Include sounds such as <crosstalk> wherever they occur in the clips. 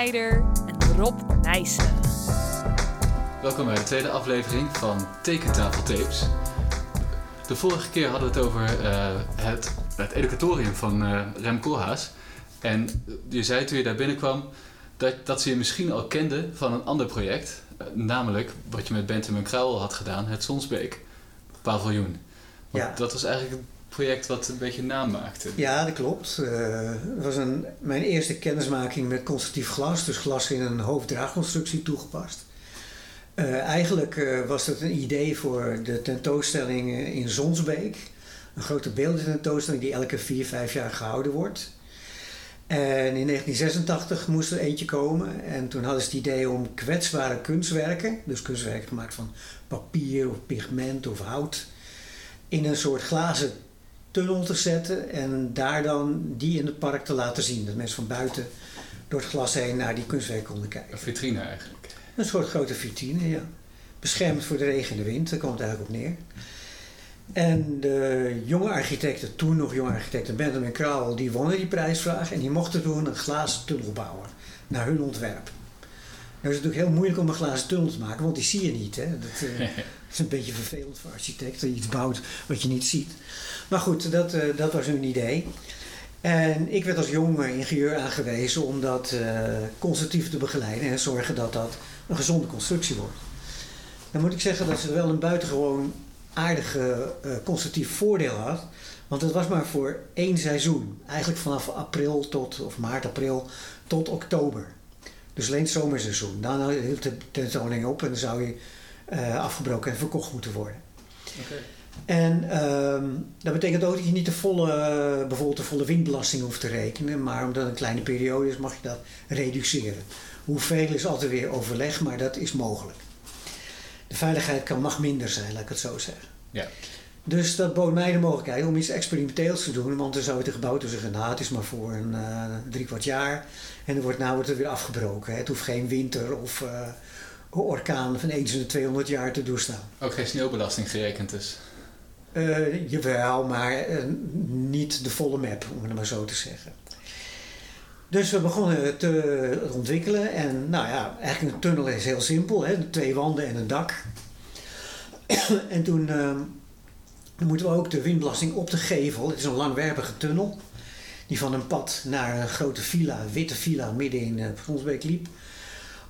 Snijder en Rob Nijssen. Welkom bij de tweede aflevering van Tekentafeltapes. De vorige keer hadden we het over eh, het, het educatorium van eh, Rem Koolhaas. En je zei toen je daar binnenkwam dat, dat ze je misschien al kende van een ander project. Eh, namelijk wat je met Bentham Krauwel had gedaan, het Sonsbeek paviljoen. Want Ja. Dat was eigenlijk een project wat een beetje naam maakte. Ja, dat klopt. Eh, Het was een, mijn eerste kennismaking met constructief glas, dus glas in een hoofddraagconstructie toegepast. Eh, eigenlijk eh, was het een idee voor de tentoonstelling in Zonsbeek. Een grote beeldententoonstelling die elke vier, vijf jaar gehouden wordt. En in 1986 moest er eentje komen. En toen hadden ze het idee om kwetsbare kunstwerken, dus kunstwerken gemaakt van papier of pigment of hout, in een soort glazen tunnel te zetten en daar dan die in het park te laten zien. Dat mensen van buiten door het glas heen naar die kunstwerken konden kijken. Een vitrine eigenlijk. Een soort grote vitrine, ja. Beschermd voor de regen en de wind, daar komt het eigenlijk op neer. En de jonge architecten, toen nog jonge architecten, Benjamin Krauwel, die wonnen die prijsvraag en die mochten toen een glazen tunnel bouwen naar hun ontwerp. Nou is het natuurlijk heel moeilijk om een glazen tunnel te maken, want die zie je niet. Hè? Dat, eh, <laughs> is een beetje vervelend voor architecten, iets bouwt wat je niet ziet. Maar goed, dat, eh, dat was hun idee. En ik werd als jonge ingenieur aangewezen om dat eh, constructief te begeleiden en zorgen dat dat een gezonde constructie wordt. Dan moet ik zeggen dat ze wel een buitengewoon aardige eh, constructief voordeel had. Want het was maar voor één seizoen. Eigenlijk vanaf april tot, of maart, april tot oktober. Dus alleen het zomerseizoen. Daarna hield de tentoonstelling op en dan zou je afgebroken en verkocht moeten worden. Oké. En ehm, dat betekent ook dat je niet de volle, bijvoorbeeld de volle windbelasting hoeft te rekenen, maar omdat het een kleine periode is, mag je dat reduceren. Hoeveel is altijd weer overleg, maar dat is mogelijk. De veiligheid kan, mag minder zijn, laat ik het zo zeggen. Ja. Dus dat bood mij de mogelijkheid om iets experimenteels te doen, want dan zou het de gebouw te zeggen, nou het is maar voor een eh drie kwart jaar en dan wordt, nou wordt het weer afgebroken. Hè. Het hoeft geen winter of eh, orkaan van eens in de 200 jaar te doorstaan. Ook geen sneeuwbelasting gerekend dus. Eh, jawel, maar eh, niet de volle map, om het maar zo te zeggen. Dus we begonnen te ontwikkelen en nou ja, eigenlijk een tunnel is heel simpel, hè? twee wanden en een dak. <clears throat> en toen eh, moeten we ook de windbelasting op de gevel, het is een langwerpige tunnel, die van een pad naar een grote villa, witte villa midden in uh, Fronsbeek liep.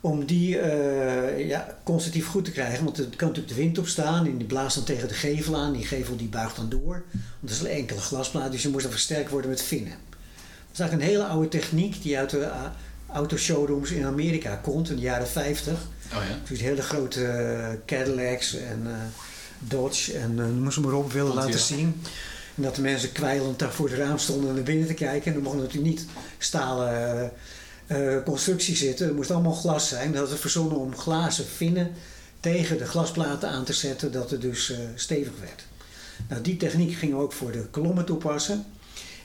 Om die eh, ja, constructief goed te krijgen, want er kan natuurlijk de wind op staan en die blaast dan tegen de gevel aan. Die gevel die buigt dan door, want dat is een enkele glasplaat, dus je moest dan versterkt worden met vinnen. Dat is eigenlijk een hele oude techniek die uit de uh, autoshowrooms in Amerika komt in de jaren 50. Oh ja? Dus hele grote uh, Cadillacs en uh, Dodge en uh, noem ze maar op willen laten zien. En dat de mensen kwijlend daar voor het raam stonden naar binnen te kijken. En dan mochten natuurlijk niet stalen uh, constructie zitten. Het moest allemaal glas zijn. Dat het verzonnen om glazen vinnen tegen de glasplaten aan te zetten, dat het dus uh, stevig werd. Nou, die techniek gingen we ook voor de kolommen toepassen.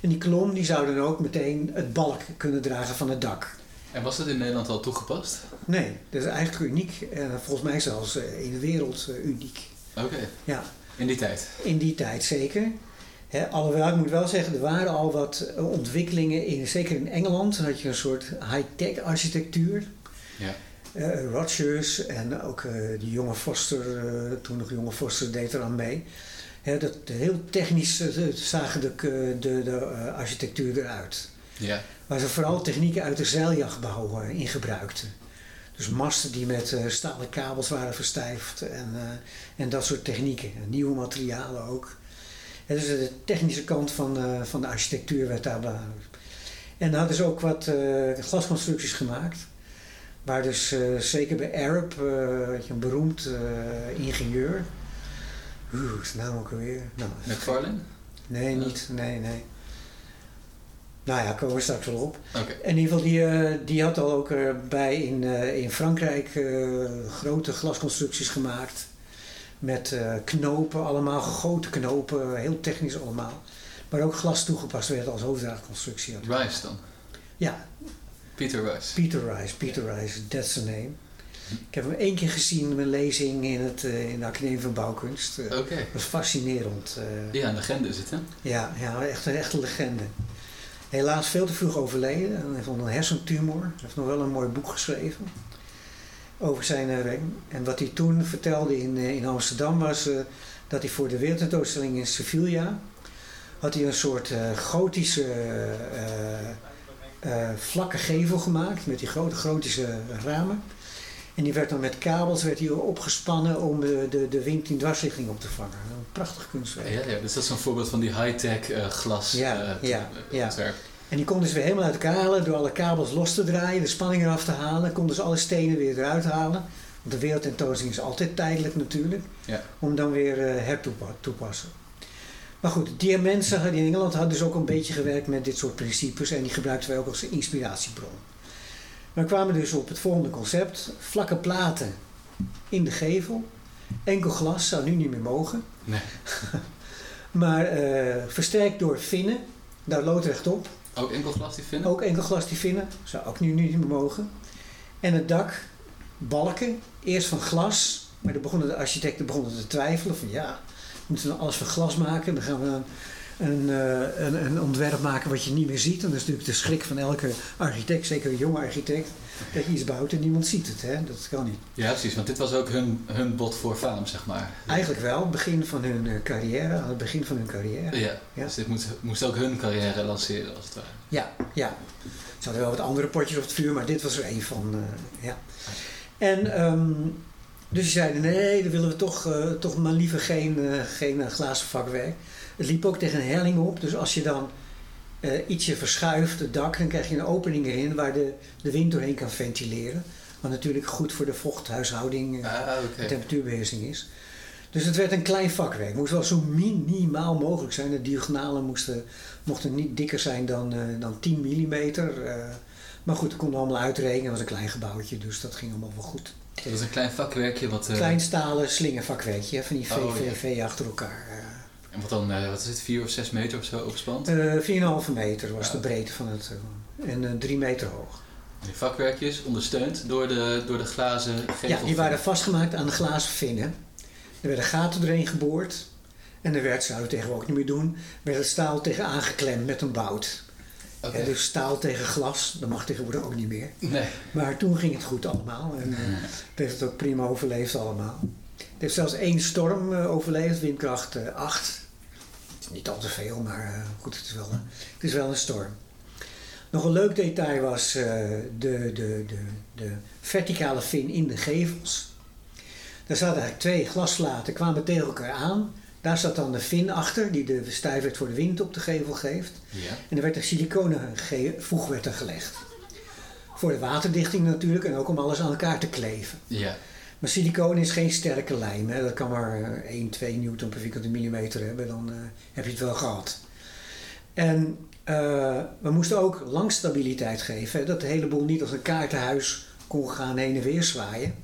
En die kolom die zou dan ook meteen het balk kunnen dragen van het dak. En was dat in Nederland al toegepast? Nee, dat is eigenlijk uniek. En volgens mij zelfs in de wereld uniek. Oké. Okay. Ja. In die tijd? In die tijd zeker. He, alhoewel, ik moet wel zeggen, er waren al wat ontwikkelingen, in, zeker in Engeland, had je een soort high-tech architectuur. Ja. Uh, Rogers en ook uh, die jonge Foster, uh, toen nog jonge Foster deed er aan mee. He, dat, heel technisch zagen de, de, de architectuur eruit. Ja. Waar ze vooral technieken uit de zeiljachtbouw in gebruikten. Dus masten die met stalen kabels waren verstijfd en, en dat soort technieken. En nieuwe materialen ook. Dus de technische kant van, uh, van de architectuur werd daar belangrijk. En dan hadden ze ook wat uh, glasconstructies gemaakt. Waar dus uh, zeker bij Arab, een beroemd ingenieur. Oeh, is het nou ook alweer? Nou, McFarlane? Nee, niet. Nee, nee. Nou ja, komen we straks wel op. Okay. In ieder geval, die, die had al ook bij in, in Frankrijk grote glasconstructies gemaakt met uh, knopen, allemaal gegoten knopen, heel technisch allemaal. Maar ook glas toegepast werd als hoofddraagconstructie. Rice dan? Ja. Peter Rice? Peter Rice, Peter. Rice, that's the name. Ik heb hem één keer gezien in mijn lezing in, het, uh, in de Academie van Bouwkunst. Oké. Okay. Dat was fascinerend. ja, een legende is het hè? Ja, ja echt een echte legende. Helaas veel te vroeg overleden. Hij heeft een hersentumor. Hij heeft nog wel een mooi boek geschreven over zijn werk. En wat hij toen vertelde in, uh, in Amsterdam was uh, dat hij voor de wereldtentoonstelling in Sevilla had hij een soort gotische vlakke gevel gemaakt met die grote gotische ramen. En die werd dan met kabels werd die opgespannen om de, de, de wind in dwarsrichting op te vangen. Een prachtig kunstwerk. Ja, ja, dus dat is een voorbeeld van die high-tech glas ja, ja, ja. En die konden ze weer helemaal uit elkaar halen door alle kabels los te draaien, de spanning eraf te halen. Konden ze alle stenen weer eruit halen. Want de wereldtentoonstelling is altijd tijdelijk natuurlijk. Ja. Om dan weer uh, hertoepassen. Maar goed, die mensen in Engeland hadden dus ook een beetje gewerkt met dit soort principes. En die gebruikten wij ook als inspiratiebron. We kwamen dus op het volgende concept. Vlakke platen in de gevel. Enkel glas zou nu niet meer mogen. Nee. <laughs> maar uh, versterkt door vinnen. Daar loodrecht op. Ook enkel glas die vinnen? Ook enkel glas die vinnen. Zou ook nu niet meer mogen. En het dak, balken. Eerst van glas. Maar dan begonnen de architecten begonnen te twijfelen. Van ja, moeten we alles van glas maken? Dan gaan we dan een, uh, een, een, ontwerp maken wat je niet meer ziet. En dat is natuurlijk de schrik van elke architect, zeker een jonge architect, dat je iets bouwt en niemand ziet het. Hè? Dat kan niet. Ja, precies, want dit was ook hun, hun bod voor faam, zeg maar. Eigenlijk wel, begin van hun uh, carrière, aan het begin van hun carrière. Ja, ja. dus dit moest, moest ook hun carrière lanceren, als het ware. Ja, ja. Ze hadden wel wat andere potjes op het vuur, maar dit was er een van. Uh, ja. En um, dus die zeiden, nee, dan willen we toch, uh, toch maar liever geen, uh, geen glazen vakwerk. Het liep ook tegen een helling op, dus als je dan uh, ietsje verschuift, het dak, dan krijg je een opening erin waar de, de wind doorheen kan ventileren. Wat natuurlijk goed voor de vochthuishouding, ah, okay. temperatuurbeheersing is. Dus het werd een klein vakwerk. Het moest wel zo minimaal mogelijk zijn. De diagonalen moesten, mochten niet dikker zijn dan, dan 10 mm. maar goed, dat konden allemaal uitrekenen. Het was een klein gebouwtje, dus dat ging allemaal wel goed. Dat is een klein vakwerkje wat... Klein stalen slingervakwerkje van die VVV oh, ja. achter elkaar. En wat dan, uh, wat is het, 4 of 6 meter of zo? Uh, 4,5 meter was ja. de breedte van het. Uh, en 3 meter hoog. Die vakwerkjes ondersteund door de, door de glazen gevel. Ja, die waren vastgemaakt aan de glazen vinnen. Er werden gaten doorheen geboord. En er werd, zouden we tegenwoordig ook niet meer doen, werd het staal tegen aangeklemd met een bout. Okay. Ja, dus staal tegen glas, dat mag tegenwoordig ook niet meer. Nee. Maar toen ging het goed allemaal en het heeft het ook prima overleefd allemaal. Het heeft zelfs één storm overleefd, windkracht uh, 8. Is niet al te veel, maar uh, goed, het is, wel, het is wel een storm. Nog een leuk detail was de, de, de, de verticale fin in de gevels. Daar zaten eigenlijk twee glasplaten, kwamen tegen elkaar aan. Daar zat dan de fin achter, die de stijfheid voor de wind op de gevel geeft. Ja. En er werd een siliconen voeg werd er gelegd. Voor de waterdichting natuurlijk en ook om alles aan elkaar te kleven. Ja. Maar siliconen is geen sterke lijm. Hè. Dat kan maar 1, 2 newton per vierkante millimeter hebben. Dan uh, heb je het wel gehad. En uh, we moesten ook langstabiliteit geven. Hè, dat de hele boel niet als een kaartenhuis kon gaan heen en weer zwaaien.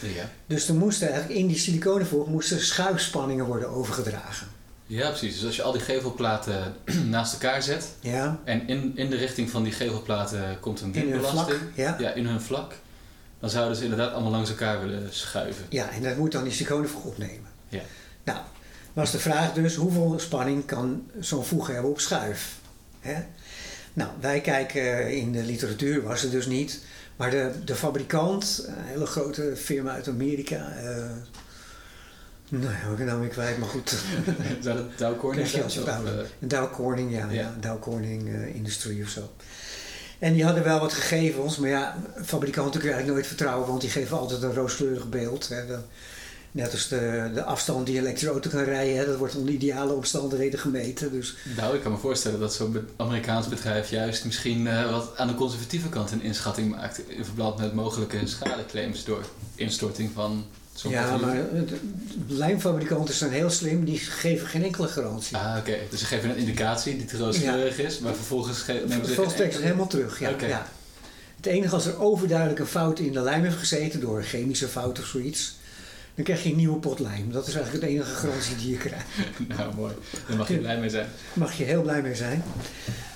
Ja. Dus er moesten eigenlijk in die siliconenvoeg moesten schuifspanningen worden overgedragen. Ja, precies. Dus als je al die gevelplaten <clears throat> naast elkaar zet ja. en in, in de richting van die gevelplaten komt een windbelasting, ja. ja, in hun vlak, dan zouden ze inderdaad allemaal langs elkaar willen schuiven. Ja, en dat moet dan die siliconenvoeg opnemen. Ja. Nou, was de vraag dus hoeveel spanning kan zo'n voeg hebben op schuif? Hè? Nou, wij kijken in de literatuur, was het dus niet. Maar de, de fabrikant, een hele grote firma uit Amerika. Uh, nou ja, ik nou weer kwijt, maar goed. <laughs> Zou dat Dow Corning zijn? Uh, Dow Corning, ja, ja. ja Dow Corning uh, Industrie of zo. En die hadden wel wat gegevens, maar ja, fabrikanten kun je eigenlijk nooit vertrouwen, want die geven altijd een rooskleurig beeld. Net als de, de afstand die een elektrische auto kan rijden, hè, dat wordt onder ideale omstandigheden gemeten. Dus. Nou, ik kan me voorstellen dat zo'n Amerikaans bedrijf juist misschien uh, wat aan de conservatieve kant een inschatting maakt in verband met mogelijke schadeclaims door instorting van Ja, maar de lijmfabrikanten zijn heel slim, die geven geen enkele garantie. Ah, oké. Okay. Dus ze geven een indicatie die te rooskleurig ja. is, maar vervolgens geven ze. Vervolgens trekken ze het helemaal terug, ja. Okay. ja. Het enige als er overduidelijk een fout in de lijm heeft gezeten door een chemische fout of zoiets dan krijg je een nieuwe pot lijm. Dat is eigenlijk de enige garantie die je krijgt. <laughs> nou, mooi. Daar mag je blij mee zijn. Mag je heel blij mee zijn.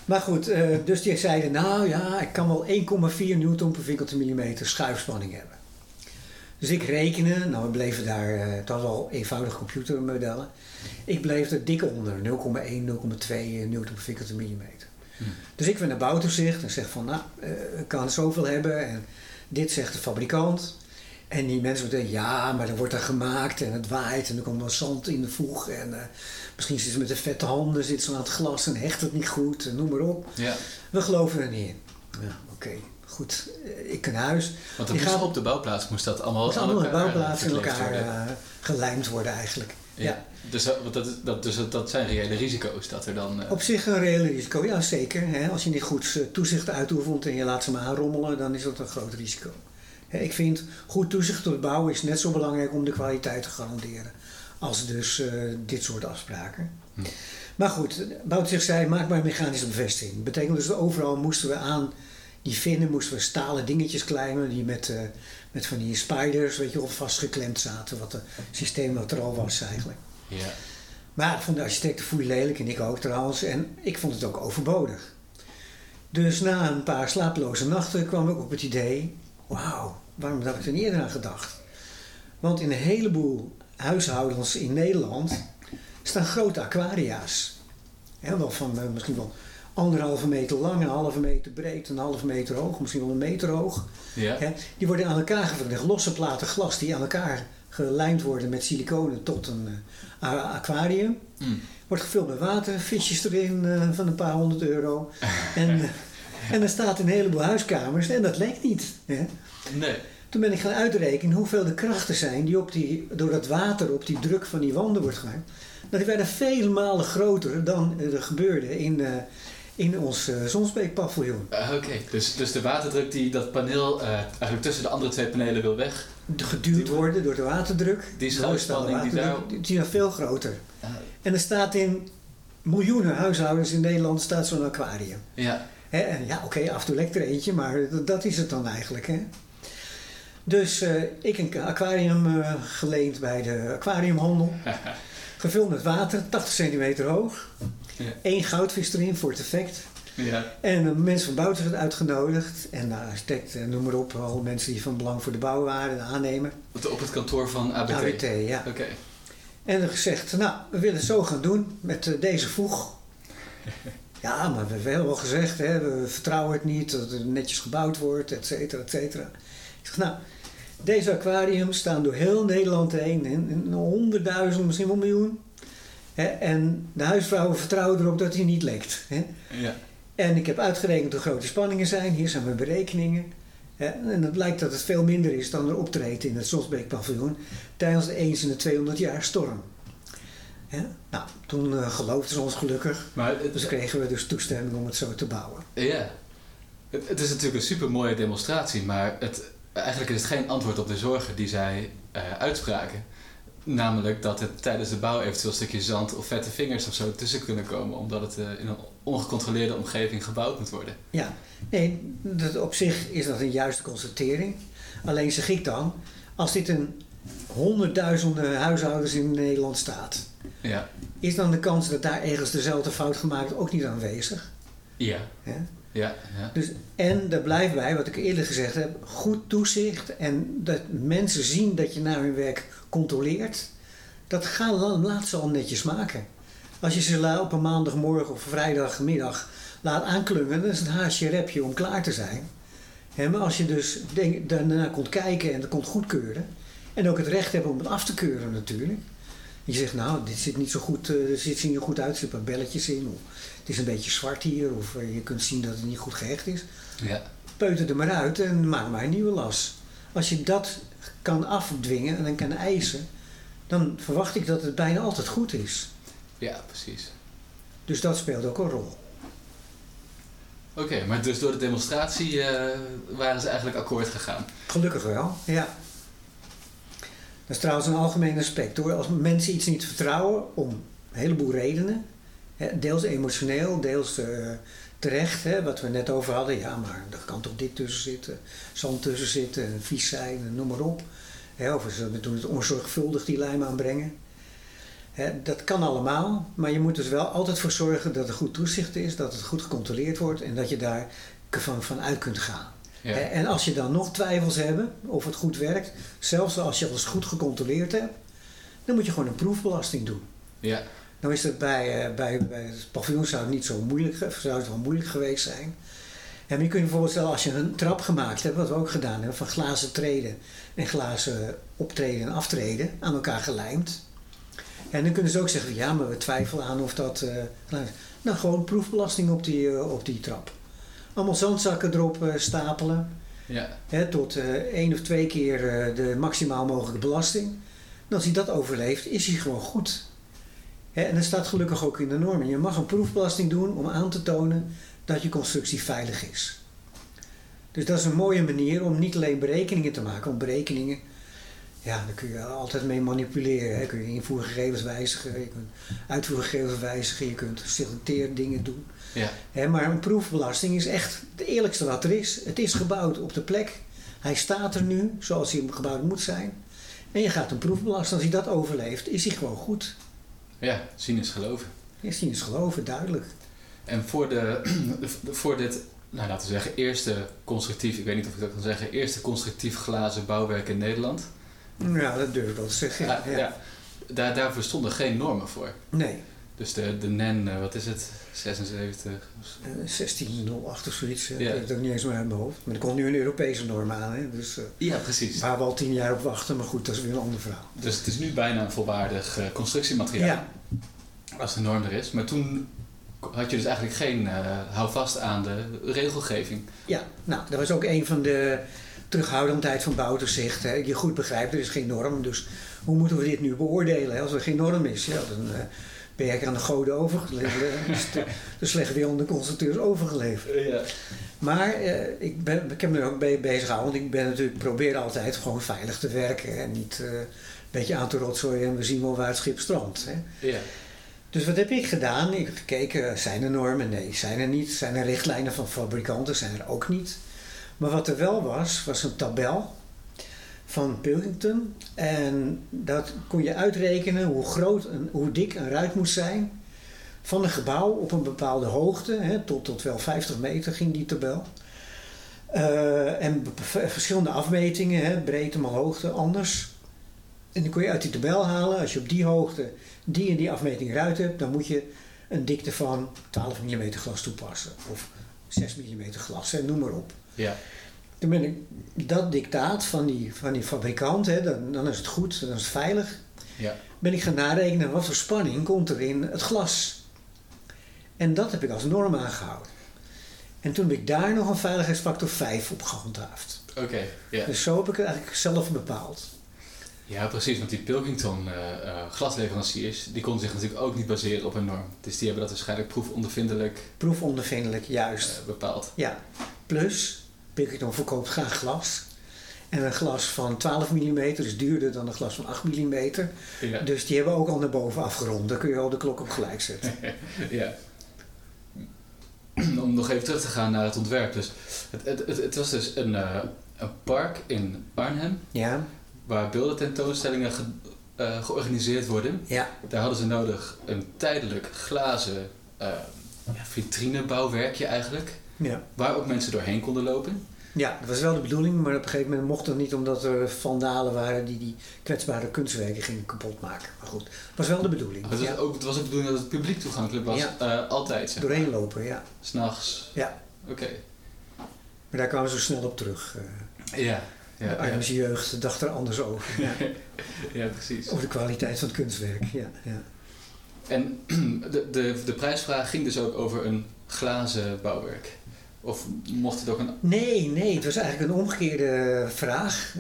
Maar goed, uh, dus die zeiden, nou ja, ik kan wel 1,4 newton per vierkante millimeter schuifspanning hebben. Dus ik rekende, nou we bleven daar, uh, het was al eenvoudige computermodellen. Ik bleef er dik onder, 0,1, 0,2 newton per vierkante millimeter. Hm. Dus ik ben naar bouwtoezicht en zeg van, nou, eh, ik kan zoveel hebben en dit zegt de fabrikant. En die mensen denken, ja, maar dan wordt er gemaakt en het waait en er komt wel zand in de voeg. En eh, misschien zitten ze met de vette handen, zitten ze aan het glas en hecht het niet goed, en noem maar op. Ja, We geloven er niet in. Ja, oké, goed. Eh, Ik kan huis. want moest gaan- op de bouwplaats moest dat allemaal, aan allemaal elkaar, bouwplaatsen in elkaar worden. eh, gelijmd worden eigenlijk. ja. Dus, dat, dat, dat, dus dat, dat zijn reële risico's dat er dan... eh, Op zich een reële risico, ja zeker. Hè. Als je niet goed toezicht uitoefent en je laat ze maar aanrommelen, dan is dat een groot risico. Hè, Ik vind goed toezicht op het bouwen is net zo belangrijk om de kwaliteit te garanderen. Als dus dit soort afspraken. Hm. Maar goed, Boutzicht zei, maak maar een mechanische bevestiging. Dat betekent dus dat overal moesten we aan die vinnen, moesten we stalen dingetjes klijmen die met, eh, met van die spiders, weet je wel, vastgeklemd zaten. Wat het systeem wat er al was eigenlijk. ja. Maar ik vond de architecten foei lelijk en ik ook trouwens. En ik vond het ook overbodig. Dus na een paar slapeloze nachten kwam ik op het idee: wauw, waarom heb ik er niet eerder aan gedacht? Want in een heleboel huishoudens in Nederland staan grote aquaria's. Hè, wel van eh, misschien wel anderhalve meter lang, een halve meter breed, een halve meter hoog, misschien wel een meter hoog. Ja. Hè, die worden aan elkaar geverlegd, losse platen glas die aan elkaar gelijmd worden met siliconen tot een eh, aquarium. Mm. Wordt gevuld met water, visjes erin eh, van een paar honderd euro. <laughs> en, eh, en er staat een heleboel huiskamers en dat leek niet. Hè. Nee. Toen ben ik gaan uitrekenen hoeveel de krachten zijn die, op die door dat water op die druk van die wanden wordt gemaakt. Dat die werden vele malen groter dan er gebeurde in, in ons Zonsbeekpaviljoen. Ah, Oké, dus, dus de waterdruk die dat paneel eh, eigenlijk tussen de andere twee panelen wil weg. Geduwd worden door de waterdruk. Die schuifspanning die waterdruk, die, is veel groter. Ah, En er staat in miljoenen huishoudens in Nederland staat zo'n aquarium. ja. En ja, oké, af en toe lekt er eentje, maar dat, is het dan eigenlijk. Hè? Dus eh, ik een aquarium geleend bij de aquariumhandel. <laughs> Gevuld met water, 80 centimeter hoog. Ja. Eén goudvis erin voor het effect. ja. En mensen van Bouten uitgenodigd. En de architect, en noem maar op, alle mensen die van belang voor de bouw waren, de aannemer. Op het kantoor van ABT. AWT, ja. Oké. En er gezegd, nou, we willen het zo gaan doen met eh, deze voeg. <laughs> Ja, maar we hebben wel gezegd, hè, we vertrouwen het niet, dat het netjes gebouwd wordt, et cetera, et cetera. Ik zeg, nou, deze aquariums staan door heel Nederland heen, in, in honderdduizend, misschien wel miljoen. En de huisvrouwen vertrouwen erop dat hij niet lekt. Ja. En ik heb uitgerekend hoe groot de spanningen zijn, hier zijn mijn berekeningen. En het blijkt dat het veel minder is dan er optreedt in het Zonsbeekpaviljoen tijdens de eens in de 200 jaar storm. Nou, toen eh, geloofden ze ons gelukkig. Maar het, Dus kregen we dus toestemming om het zo te bouwen. ja. Het, het is natuurlijk een super mooie demonstratie, maar het, eigenlijk is het geen antwoord op de zorgen die zij eh, uitspraken. Namelijk dat het tijdens de bouw eventueel een stukje zand of vette vingers of zo tussen kunnen komen, omdat het eh, in een ongecontroleerde omgeving gebouwd moet worden. Ja, nee, dat op zich is dat een juiste constatering. Alleen zeg ik dan, als dit een honderdduizenden huishoudens in Nederland staat, Ja. is dan de kans dat daar ergens dezelfde fout gemaakt ook niet aanwezig? Ja. Hè? Ja. ja. Dus, en daar blijft bij, wat ik eerder gezegd heb, goed toezicht en dat mensen zien dat je naar hun werk controleert, dat gaan, laat ze al netjes maken. Als je ze op een maandagmorgen of vrijdagmiddag laat aanklungen, dan is het haastje repje om klaar te zijn. Maar als je dus denk, daarna komt kijken en dat komt goedkeuren, en ook het recht hebt om het af te keuren natuurlijk. Je zegt, nou, dit zit niet zo goed, eh, dit ziet er niet goed uit, er zitten belletjes in, of het is een beetje zwart hier, of eh, je kunt zien dat het niet goed gehecht is. ja. Peuter er maar uit en maak maar een nieuwe las. Als je dat kan afdwingen en dan kan eisen, dan verwacht ik dat het bijna altijd goed is. Ja, precies. Dus dat speelt ook een rol. Oké, maar dus door de demonstratie eh, waren ze eigenlijk akkoord gegaan. Gelukkig wel, ja. Dat is trouwens een algemeen aspect hoor. Als mensen iets niet vertrouwen, om een heleboel redenen, deels emotioneel, deels eh, terecht, hè, wat we net over hadden. Ja, maar er kan toch dit tussen zitten, zand tussen zitten, vies zijn, noem maar op. Hè, of ze doen het onzorgvuldig die lijm aanbrengen. Dat kan allemaal, maar je moet dus wel altijd voor zorgen dat er goed toezicht is, dat het goed gecontroleerd wordt en dat je daar van, van uit kunt gaan. Ja. En als je dan nog twijfels hebt of het goed werkt, zelfs als je alles goed gecontroleerd hebt, dan moet je gewoon een proefbelasting doen. Ja. Nou is het bij, eh, bij, bij het paviljoen zou het niet zo moeilijk, zou het wel moeilijk geweest zijn. En je kunt je bijvoorbeeld stellen als je een trap gemaakt hebt, wat we ook gedaan hebben, van glazen treden en glazen optreden en aftreden aan elkaar gelijmd. En dan kunnen ze ook zeggen, ja, maar we twijfelen aan of dat... is. nou, gewoon proefbelasting op die, eh, op die trap. Allemaal zandzakken erop eh, stapelen. Ja, Hè, tot eh, één of twee keer eh, de maximaal mogelijke belasting. En als hij dat overleeft, is hij gewoon goed. Hè, en dat staat gelukkig ook in de normen. Je mag een proefbelasting doen om aan te tonen dat je constructie veilig is. Dus dat is een mooie manier om niet alleen berekeningen te maken, want berekeningen, ja, daar kun je altijd mee manipuleren. Hè. Kun je invoergegevens wijzigen, je kunt uitvoergegevens wijzigen, je kunt selecteerdingen doen. ja, Hè, maar een proefbelasting is echt het eerlijkste wat er is. Het is gebouwd op de plek. Hij staat er nu zoals hij gebouwd moet zijn. En je gaat een proefbelasten. Als hij dat overleeft, is hij gewoon goed. ja, zien is geloven. Is hij eens geloven, duidelijk. En voor, de, <clears throat> voor dit, nou laten we zeggen, eerste constructief, ik weet niet of ik dat kan zeggen, eerste constructief glazen bouwwerk in Nederland. Ja, dat durf ik wel te zeggen. Ja, Ja, ja. Daar, daarvoor stonden geen normen voor. Nee, Dus de, de NEN, eh, wat is het? 76? eh, 1608 of zoiets. eh, Ja. Ik weet het ook niet eens meer uit mijn hoofd. Maar er komt nu een Europese norm aan. Hè, dus, eh, Ja, precies. waar we al tien jaar op wachten. Maar goed, dat is weer een ander verhaal. Dus het is nu bijna een volwaardig eh, constructiemateriaal. Ja, Als de norm er is. Maar toen had je dus eigenlijk geen eh hou vast aan de regelgeving. Ja, nou, dat was ook een van de terughoudendheid van Bouterzicht. Hè. Je goed begrijpt, er is geen norm, dus hoe moeten we dit nu beoordelen? hè? Als er geen norm is, ja, dan eh, ben je aan de goden overgeleverd. Dus de, de slechte weer de constructeurs overgeleverd. ja. Maar eh, ik, ben, ik heb me er ook mee bezig gehouden, want ik ben natuurlijk, probeer altijd gewoon veilig te werken en niet eh, een beetje aan te rotzooien en we zien wel waar het schip strandt. Hè. ja. Dus wat heb ik gedaan? Ik heb gekeken, zijn er normen? Nee, zijn er niet. Zijn er richtlijnen van fabrikanten? Zijn er ook niet. Maar wat er wel was, was een tabel van Pilkington. En dat kon je uitrekenen hoe groot en hoe dik een ruit moest zijn. Van een gebouw op een bepaalde hoogte, hè, tot, tot wel 50 meter ging die tabel. Eh, en verschillende afmetingen, hè, breedte maar hoogte, anders. En die kon je uit die tabel halen. Als je op die hoogte die en die afmeting eruit hebt, dan moet je een dikte van 12 mm glas toepassen. Of 6 mm glas, hè, noem maar op. ja. Toen ben ik dat dictaat van die, van die fabrikant, hè, dan, dan is het goed, dan is het veilig. Ja. Ben ik gaan narekenen wat voor spanning komt er in het glas. En dat heb ik als norm aangehouden. En toen heb ik daar nog een veiligheidsfactor 5 op gehandhaafd. Oké, ja. Dus zo heb ik het eigenlijk zelf bepaald. Ja, precies. Want die Pilkington eh, eh, glasleveranciers, die konden zich natuurlijk ook niet baseren op een norm. Dus die hebben dat waarschijnlijk proefondervindelijk Proefondervindelijk, eh, juist. bepaald. Ja, plus Pilkington verkoopt graag glas. En een glas van 12 mm is duurder dan een glas van 8 mm. Ja. Dus die hebben ook al naar boven afgerond. Daar kun je al de klok op gelijk zetten. <laughs> ja. Om nog even terug te gaan naar het ontwerp. Dus het, het, het, het was dus een, eh, een park in Arnhem, Ja, waar beeldententoonstellingen ge, eh, georganiseerd worden. ja, Daar hadden ze nodig een tijdelijk glazen eh, ja, vitrinebouwwerkje eigenlijk, ja. waar ook mensen doorheen konden lopen. Ja, dat was wel de bedoeling, maar op een gegeven moment mocht dat niet omdat er vandalen waren die die kwetsbare kunstwerken gingen kapot maken. Maar goed, het was wel de bedoeling. Het was, Ja. ook, het was de bedoeling dat het publiek toegankelijk was, Ja. eh, altijd. Zeg. Doorheen lopen, ja. S'nachts. ja. Oké. Maar daar kwamen ze snel op terug. eh Ja. Ja, de. Arnhemse jeugd dacht er anders over. <laughs> Ja. ja, precies. Over de kwaliteit van het kunstwerk. Ja, ja. En <clears throat> de, de, de prijsvraag ging dus ook over een glazen bouwwerk. Of mocht het ook een... Nee, nee, het was eigenlijk een omgekeerde vraag.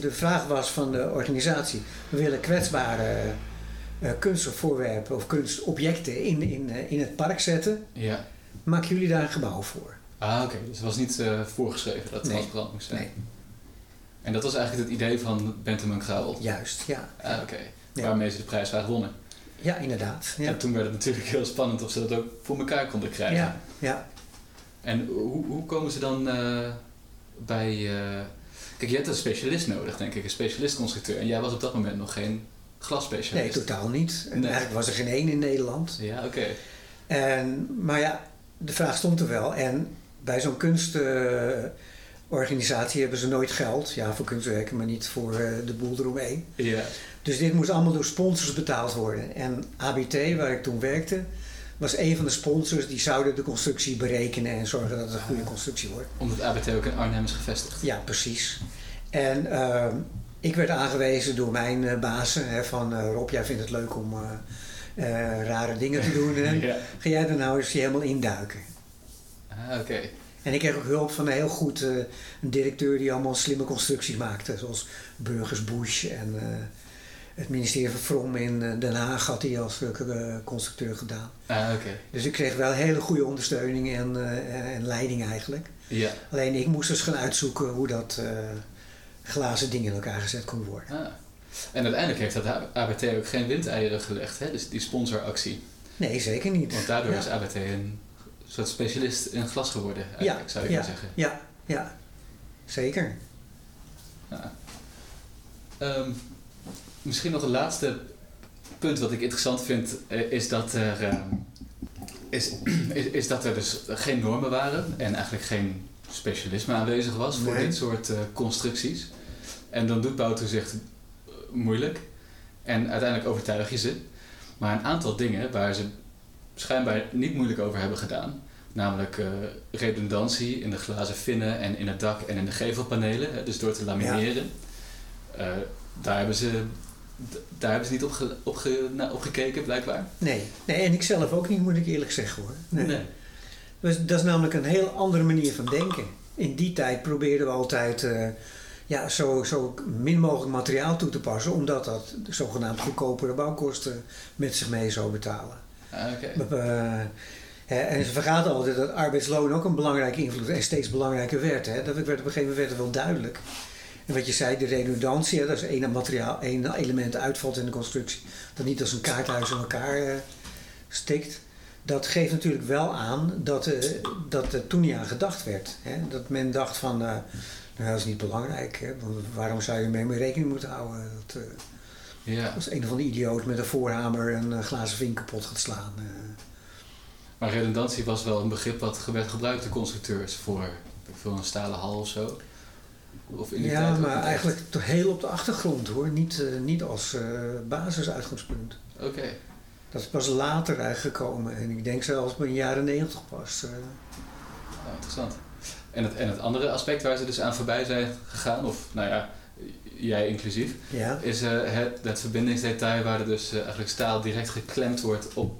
De vraag was van de organisatie: we willen kwetsbare eh, kunst of kunstobjecten in, in, eh, in het park zetten. Ja. Maken jullie daar een gebouw voor? Ah, oké. Dus het was niet eh, voorgeschreven dat het Nee. transparant moest zijn. Nee, En dat was eigenlijk het idee van Bentham en juist, ja. Ah, oké. Ja. Waarmee ze de prijsvraag wonnen. Ja, inderdaad. Ja, En toen werd het natuurlijk heel spannend of ze dat ook voor elkaar konden krijgen. ja, ja. En hoe, hoe komen ze dan eh, bij... eh, Kijk, je hebt een specialist nodig, denk ik. Een specialist-constructeur. En jij was op dat moment nog geen Nee, glasspecialist. totaal niet. En Nee. Eigenlijk was er geen één in Nederland. Ja, oké. En, maar ja, de vraag stond er wel. En bij zo'n organisatie hebben ze nooit geld. Ja, voor kunstwerken, maar niet voor eh, de boel eromheen. Ja. Dus dit moest allemaal door sponsors betaald worden. En ABT, waar ik toen werkte, was een van de sponsors die zouden de constructie berekenen en zorgen dat het een goede constructie wordt. Omdat ABT ook in Arnhem is gevestigd. Ja, precies. En ehm, ik werd aangewezen door mijn uh, bazen hè, van Rob, jij vindt het leuk om rare dingen te doen. <laughs> Ja. Ga jij er nou eens helemaal induiken? Ah, oké. En ik kreeg ook hulp van een heel goed een directeur die allemaal slimme constructies maakte. Zoals Burgers Bush en het ministerie van Vrom in Den Haag had hij als constructeur gedaan. Ah, oké. Dus ik kreeg wel hele goede ondersteuning en, en leiding eigenlijk. Ja. Alleen ik moest dus gaan uitzoeken hoe dat glazen ding in elkaar gezet kon worden. Ah. En uiteindelijk heeft dat ABT ook geen windeieren gelegd, hè? dus die sponsoractie. Nee, zeker niet. Want daardoor ja. is ABT een soort specialist in glas geworden, eigenlijk, ja, zou ik ja, maar zeggen. Ja, ja, zeker. Ja. Um, misschien nog een laatste punt wat ik interessant vind, is dat er, uh, is, <clears throat> is, is, dat er dus geen normen waren en eigenlijk geen specialisme aanwezig was voor Nee. dit soort uh, constructies. En dan doet bouwtoezicht moeilijk en uiteindelijk overtuig je ze. Maar een aantal dingen waar ze schijnbaar niet moeilijk over hebben gedaan, namelijk uh, redundantie in de glazen vinnen en in het dak en in de gevelpanelen, hè, dus door te lamineren, ja. uh, daar hebben ze daar hebben ze niet op, ge, op, ge, nou, op gekeken, blijkbaar. Nee. nee, en ik zelf ook niet, moet ik eerlijk zeggen hoor. Nee. nee. Dus dat is namelijk een heel andere manier van denken. In die tijd probeerden we altijd uh, ja, zo, zo min mogelijk materiaal toe te passen, omdat dat de zogenaamd goedkopere bouwkosten met zich mee zou betalen. Ah, uh, en ze vergaten altijd dat arbeidsloon ook een belangrijke invloed en steeds belangrijker werd. Hè? Dat werd op een gegeven moment wel duidelijk. En wat je zei, de redundantie, dat is één materiaal, één element uitvalt in de constructie, dat niet als een kaarthuis in elkaar uh, stikt. Dat geeft natuurlijk wel aan dat, uh, dat er toen niet aan gedacht werd. Hè? Dat men dacht van, uh, nou dat is niet belangrijk, hè? Waarom zou je mee, mee rekening moeten houden? Dat, ja. als een van de idioot met een voorhamer een glazen vink kapot gaat slaan. eh. Maar redundantie was wel een begrip wat werd gebruikt door constructeurs voor veel een stalen hal of zo. Of in die ja, tijd maar eigenlijk toch heel op de achtergrond hoor, niet, uh, niet als uh, basisuitgangspunt. Oké. Okay. Dat is pas later eigenlijk gekomen en ik denk zelfs in de jaren negentig pas. Uh. Oh, interessant. En het, en het andere aspect waar ze dus aan voorbij zijn gegaan, of nou ja, jij inclusief, ja. is het, het verbindingsdetail waar er dus eigenlijk staal direct geklemd wordt op,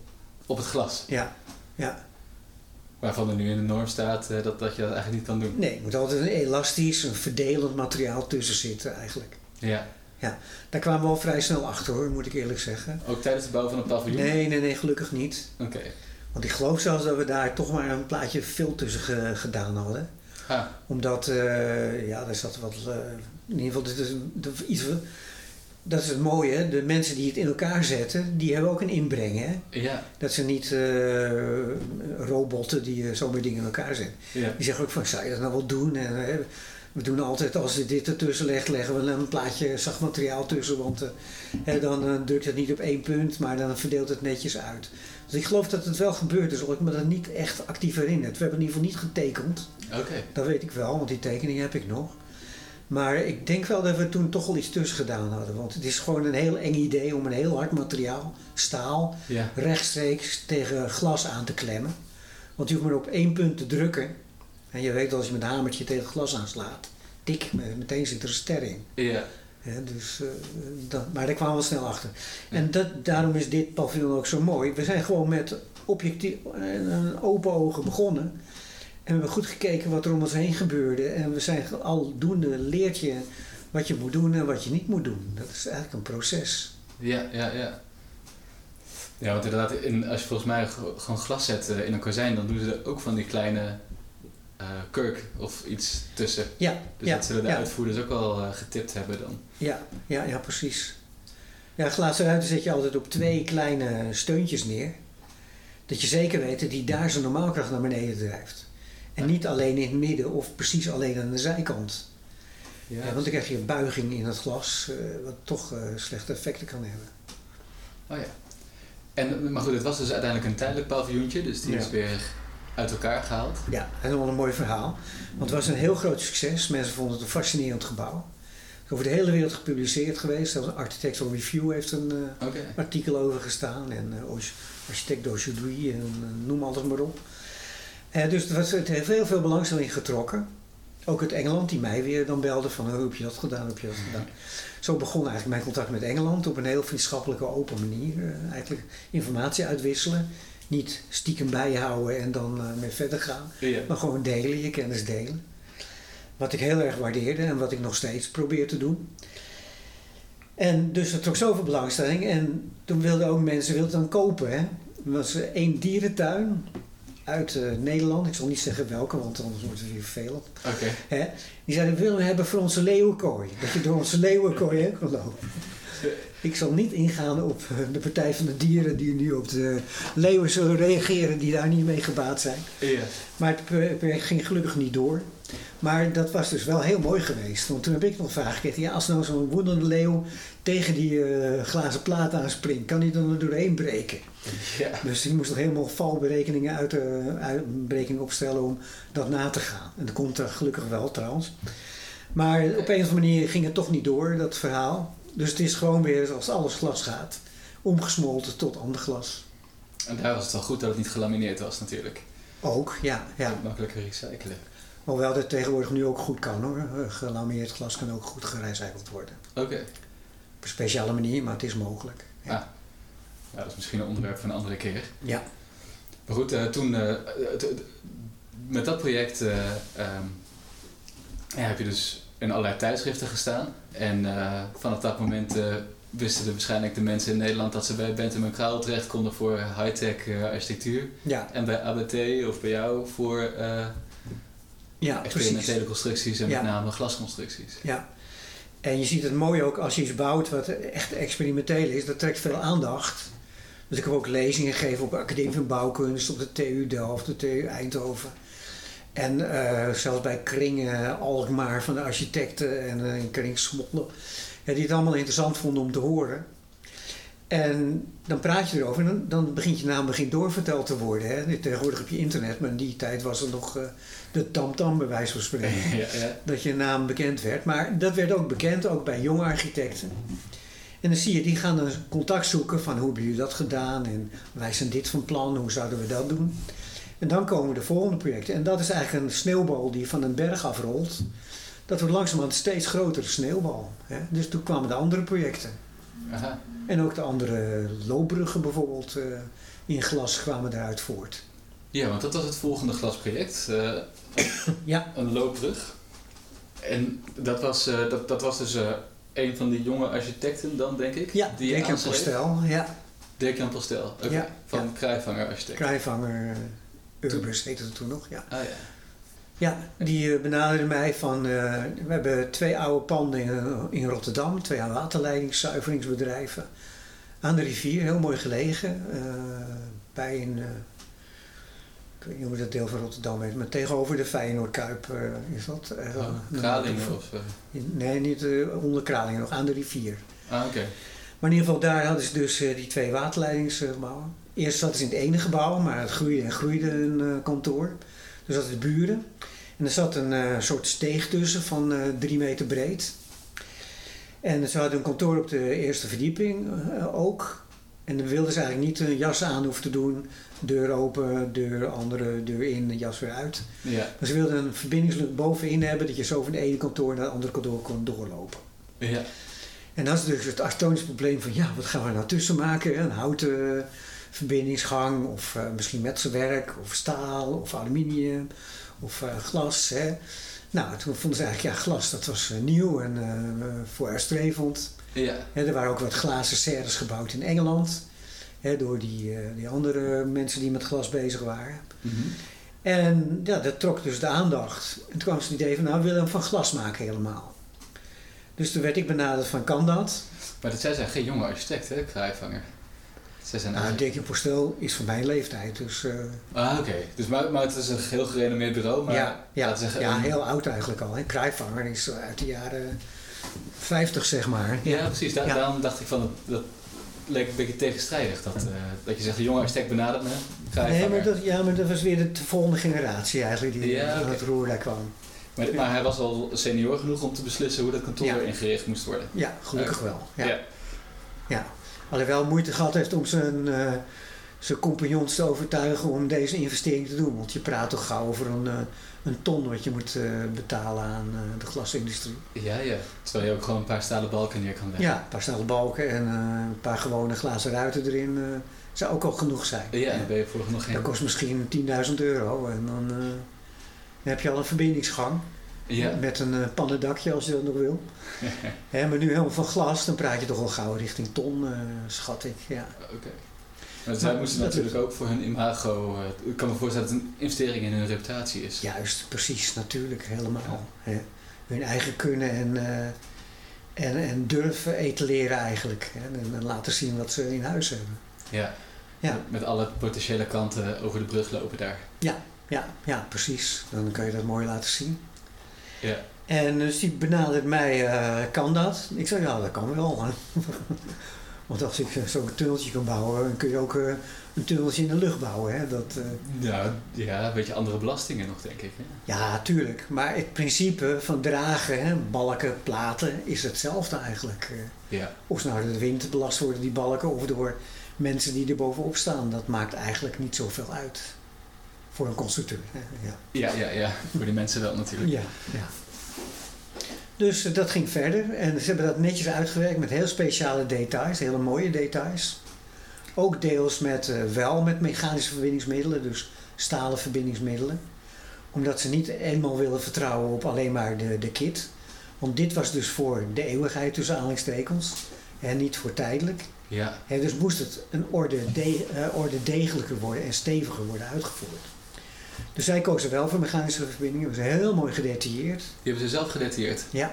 op het glas. Ja, ja. Waarvan er nu in de norm staat uh, dat, dat je dat eigenlijk niet kan doen. Nee, er moet altijd een elastisch, een verdelend materiaal tussen zitten eigenlijk. Ja. Ja, daar kwamen we al vrij snel achter hoor, moet ik eerlijk zeggen. Ook tijdens de bouw van een paviljoen? Nee, nee, nee, gelukkig niet. Oké. Okay. Want ik geloof zelfs dat we daar toch maar een plaatje veel tussen ge gedaan hadden. Ah. Omdat, uh, ja, daar zat wat, uh, in ieder geval, dit is een, iets, dat is het mooie, de mensen die het in elkaar zetten, die hebben ook een inbreng. Hè? Ja. Dat ze niet uh, robotten die uh, zomaar dingen in elkaar zetten. Ja. Die zeggen ook van, zou je dat nou wel doen? En, uh, we doen altijd, als je dit ertussen legt, leggen we een plaatje zacht materiaal tussen. Want hè, dan drukt het niet op één punt, maar dan verdeelt het netjes uit. Dus ik geloof dat het wel gebeurd is, hoor ik me dat niet echt actief herinner. We hebben in ieder geval niet getekend. Oké. Okay. Dat weet ik wel, want die tekening heb ik nog. Maar ik denk wel dat we toen toch al iets tussen gedaan hadden. Want het is gewoon een heel eng idee om een heel hard materiaal, staal, ja. rechtstreeks tegen glas aan te klemmen. Want je hoeft maar op één punt te drukken. En je weet als je met een hamertje tegen glas aanslaat, tik, meteen zit er een ster in. Ja. Dus, uh, dat, maar daar kwamen we snel achter. Ja. En dat, daarom is dit paviljoen ook zo mooi. We zijn gewoon met objectief, een open ogen begonnen. En we hebben goed gekeken wat er om ons heen gebeurde. En we zijn aldoende leert je wat je moet doen en wat je niet moet doen. Dat is eigenlijk een proces. Ja, ja, ja. Ja, want inderdaad, in, als je volgens mij gewoon glas zet uh, in een kozijn, dan doen ze er ook van die kleine uh, kurk of iets tussen. Ja, dus ja, dat zullen de ja. uitvoerders ook wel uh, getipt hebben dan. Ja, ja, ja, precies. Ja, glazen ruiten zet je altijd op twee kleine steuntjes neer. Dat je zeker weet dat die daar zijn normaalkracht naar beneden drijft. En niet alleen in het midden of precies alleen aan de zijkant. Ja. Want dan krijg je een buiging in het glas, uh, wat toch slechte effecten kan hebben. Oh ja. En, maar goed, het was dus uiteindelijk een tijdelijk paviljoentje, dus die is weer uit elkaar gehaald. Ja, helemaal een mooi verhaal. Want het was een heel groot succes. Mensen vonden het een fascinerend gebouw. Het is over de hele wereld gepubliceerd geweest. Zelfs Architectural Review heeft een uh, Oké. artikel over gestaan. En uh, architect d'aujourd'hui en uh, noem alles maar op. dus het, was, het heeft heel veel belangstelling getrokken. Ook uit Engeland, die mij weer dan belde van hoe heb je dat gedaan, hoe heb je dat gedaan. Zo begon eigenlijk mijn contact met Engeland op een heel vriendschappelijke, open manier. eigenlijk informatie uitwisselen niet stiekem bijhouden en dan uh, mee verder gaan. Ja. Maar gewoon delen, je kennis delen. Wat ik heel erg waardeerde en wat ik nog steeds probeer te doen. En dus het trok zoveel belangstelling. En toen wilden ook mensen wilden dan kopen. Hè. Er was één dierentuin uit uh, Nederland. Ik zal niet zeggen welke, want anders wordt het weer. Okay. Die zeiden, we willen hebben voor onze leeuwenkooi. Dat je door onze leeuwenkooi heen kan lopen. Ik zal niet ingaan op eh, de Partij van de Dieren die nu op de leeuwen zullen reageren die daar niet mee gebaat zijn. Ja. Maar het project ging gelukkig niet door. Maar dat was dus wel heel mooi geweest. Want toen heb ik nog de vraag gekregen, ja, als nou zo'n woedende leeuw tegen die uh, glazen plaat aanspringt, kan hij dan er doorheen breken? Ja. Dus die moest nog helemaal valberekeningen uit, uitbreking opstellen om dat na te gaan. En dat komt er gelukkig wel trouwens. Maar op een of andere manier ging het toch niet door, dat verhaal. Dus het is gewoon weer zoals alles glas gaat. Omgesmolten tot ander glas. En daar was het wel goed dat het niet gelamineerd was natuurlijk. Ook, ja. ja. Makkelijker recyclen. Hoewel dat tegenwoordig nu ook goed kan hoor. Gelamineerd glas kan ook goed gerecycled worden. Oké. Okay. Op een speciale manier, maar het is mogelijk. Ja. Ah. ja, dat is misschien een onderwerp van een andere keer. Ja. Maar goed, uh, toen uh, met dat project uh, um, ja, heb je dus in allerlei tijdschriften gestaan. En uh, vanaf dat moment uh, wisten de waarschijnlijk de mensen in Nederland dat ze bij Bentham Crowell terecht konden voor high-tech uh, architectuur. Ja. En bij ABT of bij jou voor ja, experimentele precies. constructies en Ja. met name glasconstructies. Ja. En je ziet het mooi ook als je iets bouwt wat echt experimenteel is. Dat trekt veel aandacht. Dus ik heb ook lezingen gegeven op de Academie van Bouwkunst, op de TU Delft, de TU Eindhoven. En uh, zelfs bij Kringen, Alkmaar van de architecten en uh, Kring Smolle. Ja, die het allemaal interessant vonden om te horen. En dan praat je erover en dan, dan begint je naam begint doorverteld te worden. Hè. Tegenwoordig heb je internet, maar in die tijd was er nog uh, de tamtam bij wijze van spreken. <laughs> Ja, ja. Dat je naam bekend werd. Maar dat werd ook bekend, ook bij jonge architecten. En dan zie je, die gaan dan contact zoeken van hoe hebben jullie dat gedaan? En wij zijn dit van plan, hoe zouden we dat doen? En dan komen de volgende projecten. En dat is eigenlijk een sneeuwbal die van een berg afrolt. Dat wordt langzamerhand een steeds grotere sneeuwbal. Hè? Dus toen kwamen de andere projecten. Aha. En ook de andere loopbruggen bijvoorbeeld uh, in glas kwamen eruit voort. Ja, want dat was het volgende glasproject. Uh, <coughs> ja. Een loopbrug. En dat was, uh, dat, dat was dus een van die jonge architecten dan, denk ik? Ja, die Dirk-Jan Postel. Ja. Dirk-Jan Postel, okay. ja, van ja. Kruivanger Architect. Kruivanger Urbus heette het toen nog, ja. Ah, ja. Ja, die benaderde mij van, uh, we hebben twee oude panden in, in Rotterdam, twee waterleidingszuiveringsbedrijven aan de rivier, heel mooi gelegen, uh, bij een, uh, ik weet niet hoe dat deel van Rotterdam heet, maar tegenover de Feyenoordkuip is dat. Oh, Kralingen of? Nee, niet onder Kralingen, nog aan de rivier. Ah, oké. Okay. Maar in ieder geval daar hadden ze dus die twee waterleidingsgebouwen. Eerst zat ze in het ene gebouw, maar het groeide en groeide een kantoor. Dus dat de buren. En er zat een uh, soort steeg tussen van uh, drie meter breed. En ze hadden een kantoor op de eerste verdieping ook. En dan wilden ze eigenlijk niet een jas aan hoeven te doen. Deur open, deur andere, deur in, jas weer uit. Ja. Maar ze wilden een verbindingslucht bovenin hebben dat je zo van het ene kantoor naar het andere kantoor kon doorlopen. Ja. En dat is dus het architectonische probleem van ja, wat gaan we nou tussen maken? Een houten verbindingsgang of uh, misschien metselwerk of staal of aluminium of uh, glas. Hè. Nou, toen vonden ze eigenlijk, ja, glas dat was uh, nieuw en vooruitstrevend. Ja. Hè, er waren ook wat glazen serres gebouwd in Engeland. Hè, door die, die andere mensen die met glas bezig waren. Mm -hmm. En ja, dat trok dus de aandacht. En toen kwam ze het idee van, nou, we willen hem van glas maken helemaal. Dus toen werd ik benaderd van, kan dat? Maar dat zij zijn geen jonge architect, hè, Kruivanger? Nou, Dirk Postel is van mijn leeftijd, dus... Uh, ah, oké. Okay. Dus, maar, maar het is een heel gerenommeerd bureau, maar... Ja, ja, zeggen, ja heel oud eigenlijk al. Hè. Kruivanger is uit de jaren 50, zeg maar. Ja, ja precies. Da ja. Daarom dacht ik van, dat, dat, leek een beetje tegenstrijdig. Dat, eh, dat je zegt, de jonge architect benadert me. Nee, maar dat, ja, maar dat was weer de volgende generatie eigenlijk die Ja, aan het roer daar kwam. Maar, maar hij was al senior genoeg om te beslissen hoe dat kantoor ingericht moest worden. Ja, gelukkig wel. Ja. Ja. Alhoewel moeite gehad heeft om zijn, eh, zijn compagnons te overtuigen om deze investering te doen. Want je praat toch gauw over een, eh, een ton wat je moet eh, betalen aan de glasindustrie. Ja, ja. Terwijl je ook gewoon een paar stalen balken neer kan leggen. Ja, een paar stalen balken en een paar gewone glazen ruiten erin zou ook al genoeg zijn. Ja, dan ben je voor nog geen... Dat kost misschien 10.000 euro en dan, dan heb je al een verbindingsgang Ja. met een eh, pannendakje als je dat nog wil. <laughs> Hè, maar nu helemaal van glas, dan praat je toch al gauw richting ton, eh, schat ik. Ja. Oké. Maar zij moesten dat natuurlijk ook voor hun imago... eh, ik kan me voorstellen dat het een investering in hun reputatie is. Juist, precies, natuurlijk, helemaal. Hè. Hun eigen kunnen en, en, en durven etaleren eigenlijk. Hè. En, en laten zien wat ze in huis hebben. Ja. Ja. Met alle potentiële kanten over de brug lopen daar. Ja, ja, precies. Dan kan je dat mooi laten zien. Ja. En dus die benadert mij, eh, kan dat? Ik zei, ja, dat kan wel. <laughs> Want als ik eh, zo'n tunneltje kan bouwen, dan kun je ook eh, een tunneltje in de lucht bouwen. Hè? Dat, Ja, ja, een beetje andere belastingen nog, denk ik. Hè? ja, tuurlijk. Maar het principe van dragen, hè, balken, platen, is hetzelfde eigenlijk. Ja. Of ze nou door de wind belast worden, die balken, of door mensen die er bovenop staan. Dat maakt eigenlijk niet zoveel uit. Voor een constructeur. Ja. Ja, ja, ja. Voor die mensen wel natuurlijk. Ja, ja. Dus eh, dat ging verder en ze hebben dat netjes uitgewerkt met heel speciale details, hele mooie details. Ook deels met, eh, wel met mechanische verbindingsmiddelen, dus stalen verbindingsmiddelen. Omdat ze niet eenmaal willen vertrouwen op alleen maar de, de kit. Want dit was dus voor de eeuwigheid tussen aanhalingstekens en niet voor tijdelijk. Ja. Hè, dus moest het een orde, de, eh, orde degelijker worden en steviger worden uitgevoerd. Dus zij kozen wel voor mechanische verbindingen. Dat was heel mooi gedetailleerd. Die hebben ze zelf gedetailleerd. Ja,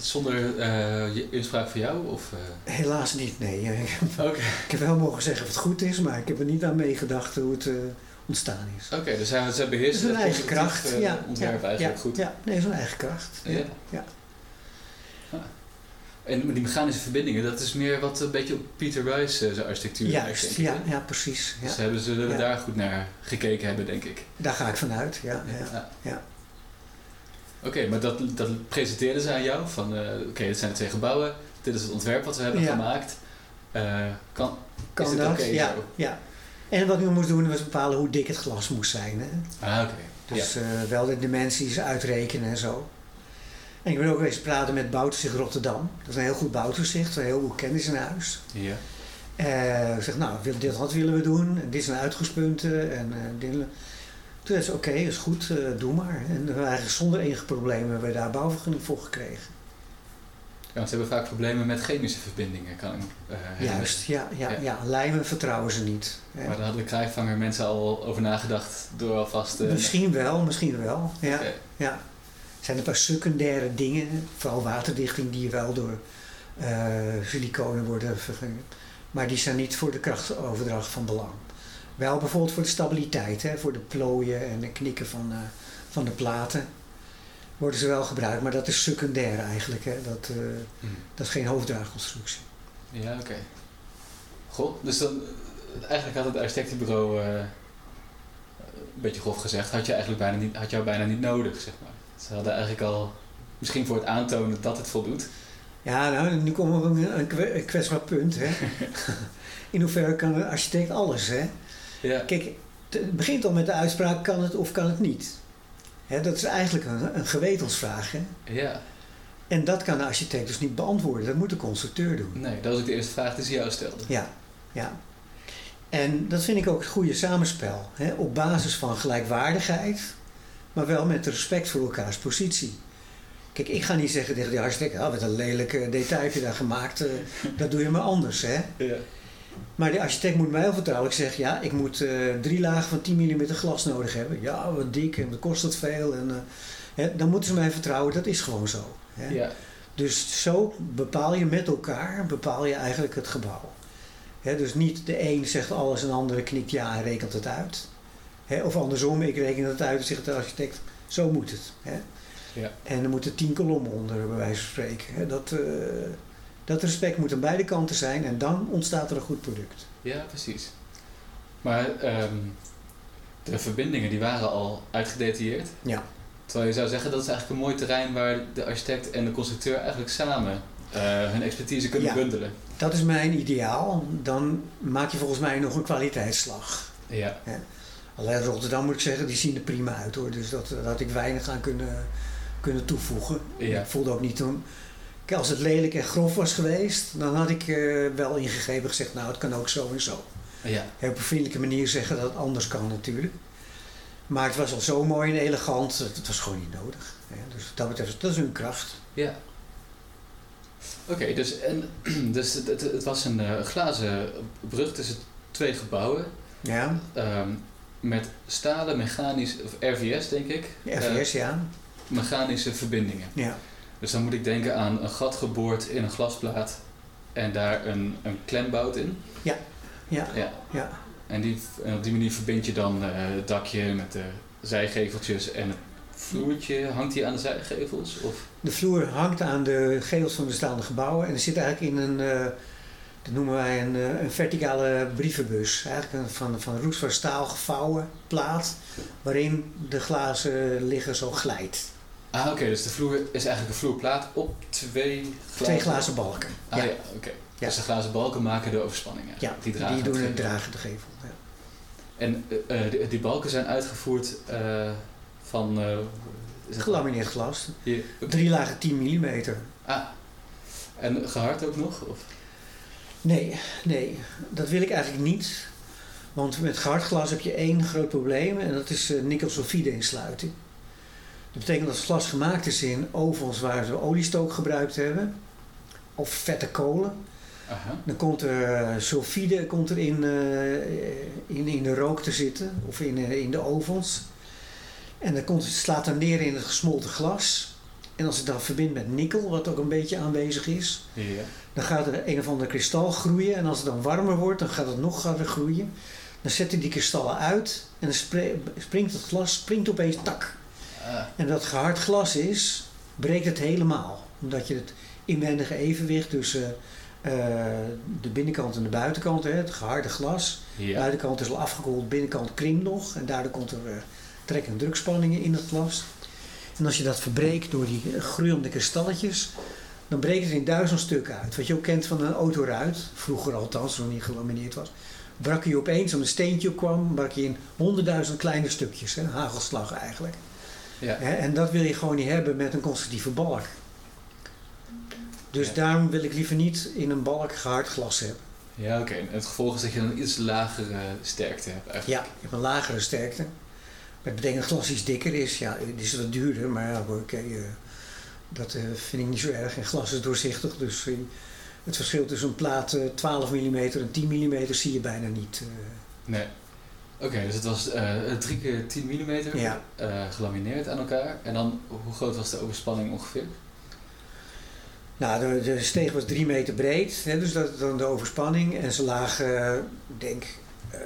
Zonder eh, inspraak van jou? Of, eh? helaas niet. Nee, <laughs> Oké, ik heb wel mogen zeggen of het goed is, maar ik heb er niet aan meegedacht hoe het eh, ontstaan is. Oké, dus zij, zij Het beheersen een het eigen kracht. ja, ontwerp ja, eigenlijk ja, goed. Ja, nee, zijn eigen kracht. Ja. Ja. En die mechanische verbindingen, dat is meer wat een beetje op Peter Rice eh, zijn architectuur Juist, ja, ja, precies. Ja. Dus hebben ze Ja. daar goed naar gekeken hebben, denk ik. Daar ga ik vanuit. Ja, ja. Ja. Oké, maar dat, dat presenteerden ze aan jou? Van, eh, oké, dit zijn de twee gebouwen. Dit is het ontwerp wat we hebben gemaakt. Eh, kan, Kan is het dat? oké ja, zo? ja. En wat ik moest doen was bepalen hoe dik het glas moest zijn. Hè? Ah, oké. Dus wel de dimensies uitrekenen en zo. En ik ben ook eens praten met Bouwtoezicht Rotterdam. Dat is een heel goed bouwtoezicht, een heel goed kennis in huis. Ja. ik zeg, nou, dit wat willen we doen. En dit zijn uitgangspunten. En, eh, dit- Toen zei ze, oké, is goed, eh, doe maar. En we eigenlijk zonder enige problemen hebben we daar bouwvergunning voor gekregen. Ja, want ze hebben vaak problemen met chemische verbindingen, kan ik herinneren. Juist, ja, ja, Ja. ja. Lijmen vertrouwen ze niet. Maar daar hadden de krijgvanger mensen al over nagedacht door alvast... eh, Misschien wel, misschien wel. Ja, ja. Zijn een paar secundaire dingen, vooral waterdichting, die wel door eh siliconen worden vergunning. Maar die zijn niet voor de krachtoverdracht van belang. Wel bijvoorbeeld voor de stabiliteit, hè, voor de plooien en de knikken van, eh, van de platen. Worden ze wel gebruikt, maar dat is secundair eigenlijk. Hè. Dat, eh, Hm. dat is geen hoofddraagconstructie. Ja, oké. Goh, dus dan... Eigenlijk had het architectenbureau... een beetje grof gezegd, had je eigenlijk bijna niet, had jou bijna niet nodig, zeg maar. Ze hadden eigenlijk al... Misschien voor het aantonen dat het voldoet. Ja, nou, nu komen we op een, een kwe- een kwetsbaar punt. Hè. <laughs> In hoeverre kan een architect alles? Hè? Ja. Kijk, het- het begint al met de uitspraak kan het of kan het niet. Hè, dat is eigenlijk een, een gewetensvraag. Hè? Ja. En dat kan de architect dus niet beantwoorden. Dat moet de constructeur doen. Nee, dat was ook de eerste vraag die ze jou stelde. Ja, ja. En dat vind ik ook het goede samenspel. Hè? Op basis van gelijkwaardigheid, maar wel met respect voor elkaars positie. Kijk, ik ga niet zeggen tegen die architect, ah, wat een lelijke detail heb je daar gemaakt, eh, dat doe je maar anders. Hè? Ja. Maar de architect moet mij heel vertrouwelijk zeggen, ja, ik moet eh, drie lagen van 10 mm glas nodig hebben. Ja, wat dik en wat kost dat veel. En, eh, hè, dan moeten ze mij vertrouwen, dat is gewoon zo. Hè? Ja. Dus zo bepaal je met elkaar, bepaal je eigenlijk het gebouw. Hè, dus niet de een zegt alles en de andere knikt ja en rekent het uit. Of andersom, ik reken het uit en zegt de architect, zo moet het. Hè. Ja. En er moeten tien kolommen onder, bij wijze van spreken. Hè. Dat, eh, Dat respect moet aan beide kanten zijn en dan ontstaat er een goed product. Ja, precies. Maar ehm, de verbindingen die waren al uitgedetailleerd. Ja. Terwijl je zou zeggen dat is eigenlijk een mooi terrein waar de architect en de constructeur eigenlijk samen eh, hun expertise kunnen Ja. bundelen. Dat is mijn ideaal. Dan maak je volgens mij nog een kwaliteitsslag. Ja, Alleen Rotterdam moet ik zeggen, die zien er prima uit hoor. Dus dat, daar had ik weinig aan kunnen, kunnen toevoegen. Ja. Ik voelde ook niet toen. Kijk, als het lelijk en grof was geweest, dan had ik eh, wel ingegeven gezegd, nou het kan ook zo en zo. ja, Heel op een vriendelijke manier zeggen dat het anders kan natuurlijk. Maar het was al zo mooi en elegant, het was gewoon niet nodig. hè. Dus dat betreft, dat is hun kracht. ja. Oké, dus, en, <clears throat> dus het, het, het was een eh, glazen brug tussen twee gebouwen. Ja, ehm, met stalen, mechanisch, of RVS denk ik. RVS, ja. eh, mechanische verbindingen. ja. Dus dan moet ik denken aan een gat geboord in een glasplaat en daar een, een klembout in. Ja, Ja. ja. En, die, en op die manier verbind je dan eh, het dakje met de zijgeveltjes en het vloertje. Hangt die aan de zijgevels? Of? De vloer hangt aan de gevels van de staande gebouwen en er zit eigenlijk in een, eh, dat noemen wij een, eh, een verticale brievenbus. Eigenlijk een van, van roest van staal gevouwen plaat waarin de glazen liggen zo glijdt. Ah, oké. dus de vloer is eigenlijk een vloerplaat op twee glazen... Twee glazen balken. Ah ja, ja. oké. Ja. Dus de glazen balken maken de overspanning Ja, die, dragen doen het het gevel. dragen de gevel. Ja. En eh, eh, die, die balken zijn uitgevoerd van... het- Gelamineerd glas. Hier, Drie lagen 10 mm. Ah. En gehard ook nog? Of? Nee, nee, dat wil ik eigenlijk niet. Want met glas heb je één groot probleem en dat is eh, nikkelsulfide insluiting. Dat betekent dat het glas gemaakt is in ovens waar ze oliestook gebruikt hebben, of vette kolen. Aha. Dan komt er eh, sulfide komt er in, eh, in, in de rook te zitten, of in, in de ovens. En dan komt, slaat dan neer in het gesmolten glas. En als het dan verbindt met nikkel, wat ook een beetje aanwezig is, Ja. dan gaat er een of ander kristal groeien en als het dan warmer wordt, dan gaat het nog harder groeien. Dan zetten die kristallen uit en dan springt het glas springt opeens tak. Ah. En dat gehard glas is, breekt het helemaal. Omdat je het inwendige evenwicht tussen eh, de binnenkant en de buitenkant, hè, het geharde glas. De buitenkant is al afgekoeld, binnenkant krimpt nog en daardoor komt er eh, trek- en drukspanningen in het glas. En als je dat verbreekt door die groeiende kristalletjes, dan breekt het in duizend stukken uit. Wat je ook kent van een autoruit, vroeger althans, toen niet gelamineerd was. Brak je opeens, als een steentje op kwam, brak je in honderdduizend kleine stukjes. Hè, hagelslag eigenlijk. Ja. En dat wil je gewoon niet hebben met een constructieve balk. Dus Ja. daarom wil ik liever niet in een balk gehard glas hebben. Ja, oké. En Het gevolg is dat je dan een iets lagere sterkte hebt eigenlijk. Ja, je hebt een lagere sterkte. Het betekent dat glas iets dikker is. Ja, het is wat duurder, maar ja, oké, eh, dat eh, vind ik niet zo erg. En glas is doorzichtig, dus eh, het verschil tussen een plaat eh, 12 mm en 10 mm zie je bijna niet. Nee. Oké, dus het was 3 keer 10 mm Ja. gelamineerd aan elkaar. En dan, hoe groot was de overspanning ongeveer? Nou, de, de steeg was 3 meter breed, hè, dus dat dan de overspanning. En ze lagen, ik denk, eh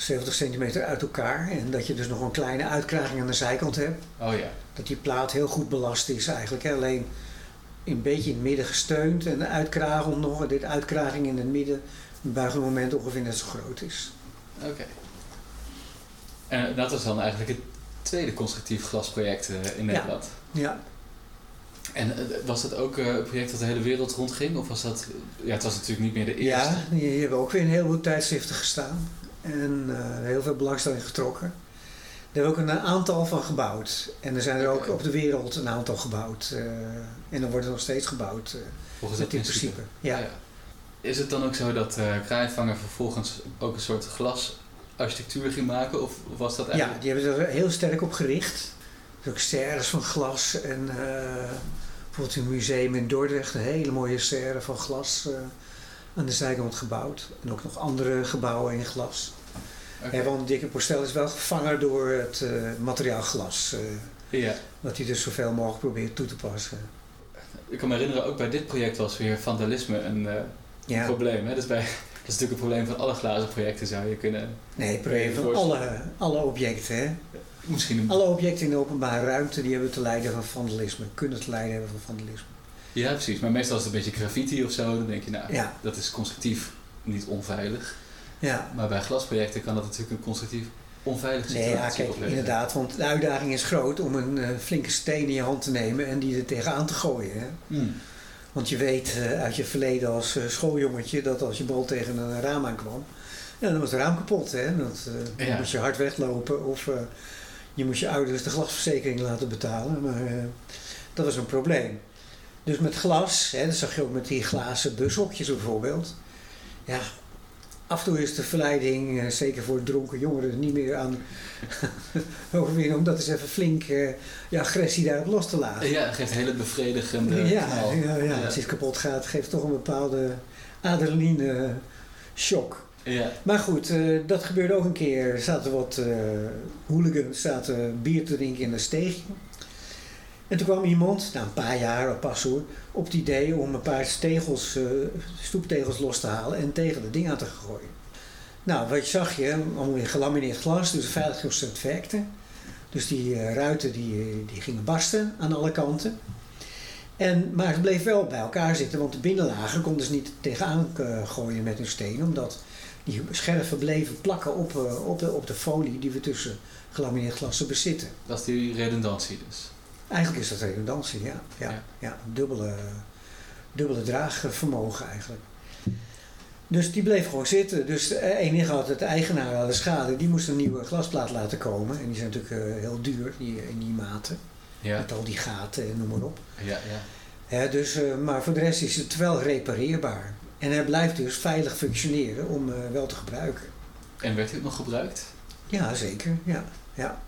70 centimeter uit elkaar. En dat je dus nog een kleine uitkraging aan de zijkant hebt. Oh ja. dat die plaat heel goed belast is eigenlijk. hè. Alleen een beetje in het midden gesteund en de uitkraging nog. Dit uitkraging in het midden, een moment ongeveer net zo groot is. Oké. En dat was dan eigenlijk het tweede constructief glasproject eh, in Nederland. Ja, En eh, was dat ook eh, een project dat de hele wereld rondging? Of was dat... Ja, het was natuurlijk niet meer de eerste. ja die hebben ook weer een heleboel tijdschriften gestaan. En eh, heel veel belangstelling getrokken. Er hebben ook een aantal van gebouwd. En er zijn er ook op de wereld een aantal gebouwd. eh, en er nog steeds gebouwd. eh, Volgens met dat dit principe. Ja. Ja. Is het dan ook zo dat Kraaienvanger vervolgens ook een soort glasarchitectuur ging maken? Of was dat Ja, eigenlijk... die hebben er heel sterk op gericht. Er zijn ook serres van glas en bijvoorbeeld in het museum in Dordrecht een hele mooie serre van glas aan de zijkant gebouwd. En ook nog andere gebouwen in glas. Ja, want Dikke Postel is wel gevangen door het eh, materiaal glas. eh, Ja. wat hij dus zoveel mogelijk probeert toe te passen. Ik kan me herinneren, ook bij dit project was weer vandalisme een eh, Ja, probleem. Hè? Dus bij, <laughs> dat is natuurlijk een probleem van alle glazen projecten zou je kunnen... nee, het probleem van alle, alle objecten. Hè? Misschien een... Alle objecten in de openbare ruimte die hebben te lijden van vandalisme, kunnen te lijden hebben van vandalisme. Ja, precies. Maar meestal is het een beetje graffiti of zo. Dan denk je, nou, Ja. dat is constructief niet onveilig. Ja. Maar bij glasprojecten kan dat natuurlijk een constructief onveilige situatie Nee, ja, kijk, opleveren. inderdaad, want de uitdaging is groot om een eh, flinke steen in je hand te nemen en die er tegenaan te gooien. Hè? Hmm. Want je weet eh, uit je verleden als eh, schooljongetje dat als je bal tegen een raam aankwam, ja, dan was het raam kapot. Hè? Dat, dan Ja. moest je hard weglopen of je moest je ouders de glasverzekering laten betalen. Maar dat was een probleem. Dus met glas, hè, dat zag je ook met die glazen bushokjes bijvoorbeeld. Ja, af en toe is de verleiding, eh, zeker voor dronken jongeren, niet meer aan <laughs> overwinnen om dat eens even flink eh, je agressie daarop los te laten. Ja, het geeft een hele bevredigende Ja, knal. ja, ja, als iets kapot gaat, geeft toch een bepaalde adrenaline shock. Ja. Maar goed, eh, dat gebeurde ook een keer. Er zaten wat eh hooligans zaten bier te drinken in een steegje. En toen kwam iemand, na een paar jaar pas hoor, op het idee om een paar stegels, eh, stoeptegels los te halen en tegen dat ding aan te gooien. Nou, wat zag je? Allemaal in gelamineerd glas, dus veiligheidsconcept werkte. Dus die eh, ruiten die, die gingen barsten aan alle kanten. En, maar het bleef wel bij elkaar zitten, want de binnenlagen konden ze niet tegenaan eh, gooien met hun steen, omdat die scherven bleven plakken op, eh, op, de, op de folie die we tussen gelamineerd glassen bezitten. Dat is die redundantie dus. Eigenlijk is dat redundantie, ja. ja, Ja. ja. dubbele, dubbele draagvermogen eigenlijk. Dus die bleef gewoon zitten. Dus de enige had het de eigenaar aan de schade, die moest een nieuwe glasplaat laten komen. En die zijn natuurlijk eh, heel duur die, in die maten. Ja, Met al die gaten en noem maar op. ja, ja. Dus, eh, maar voor de rest is het wel repareerbaar. En hij blijft dus veilig functioneren om eh, wel te gebruiken. En werd dit nog gebruikt? Ja, zeker. Ja, ja.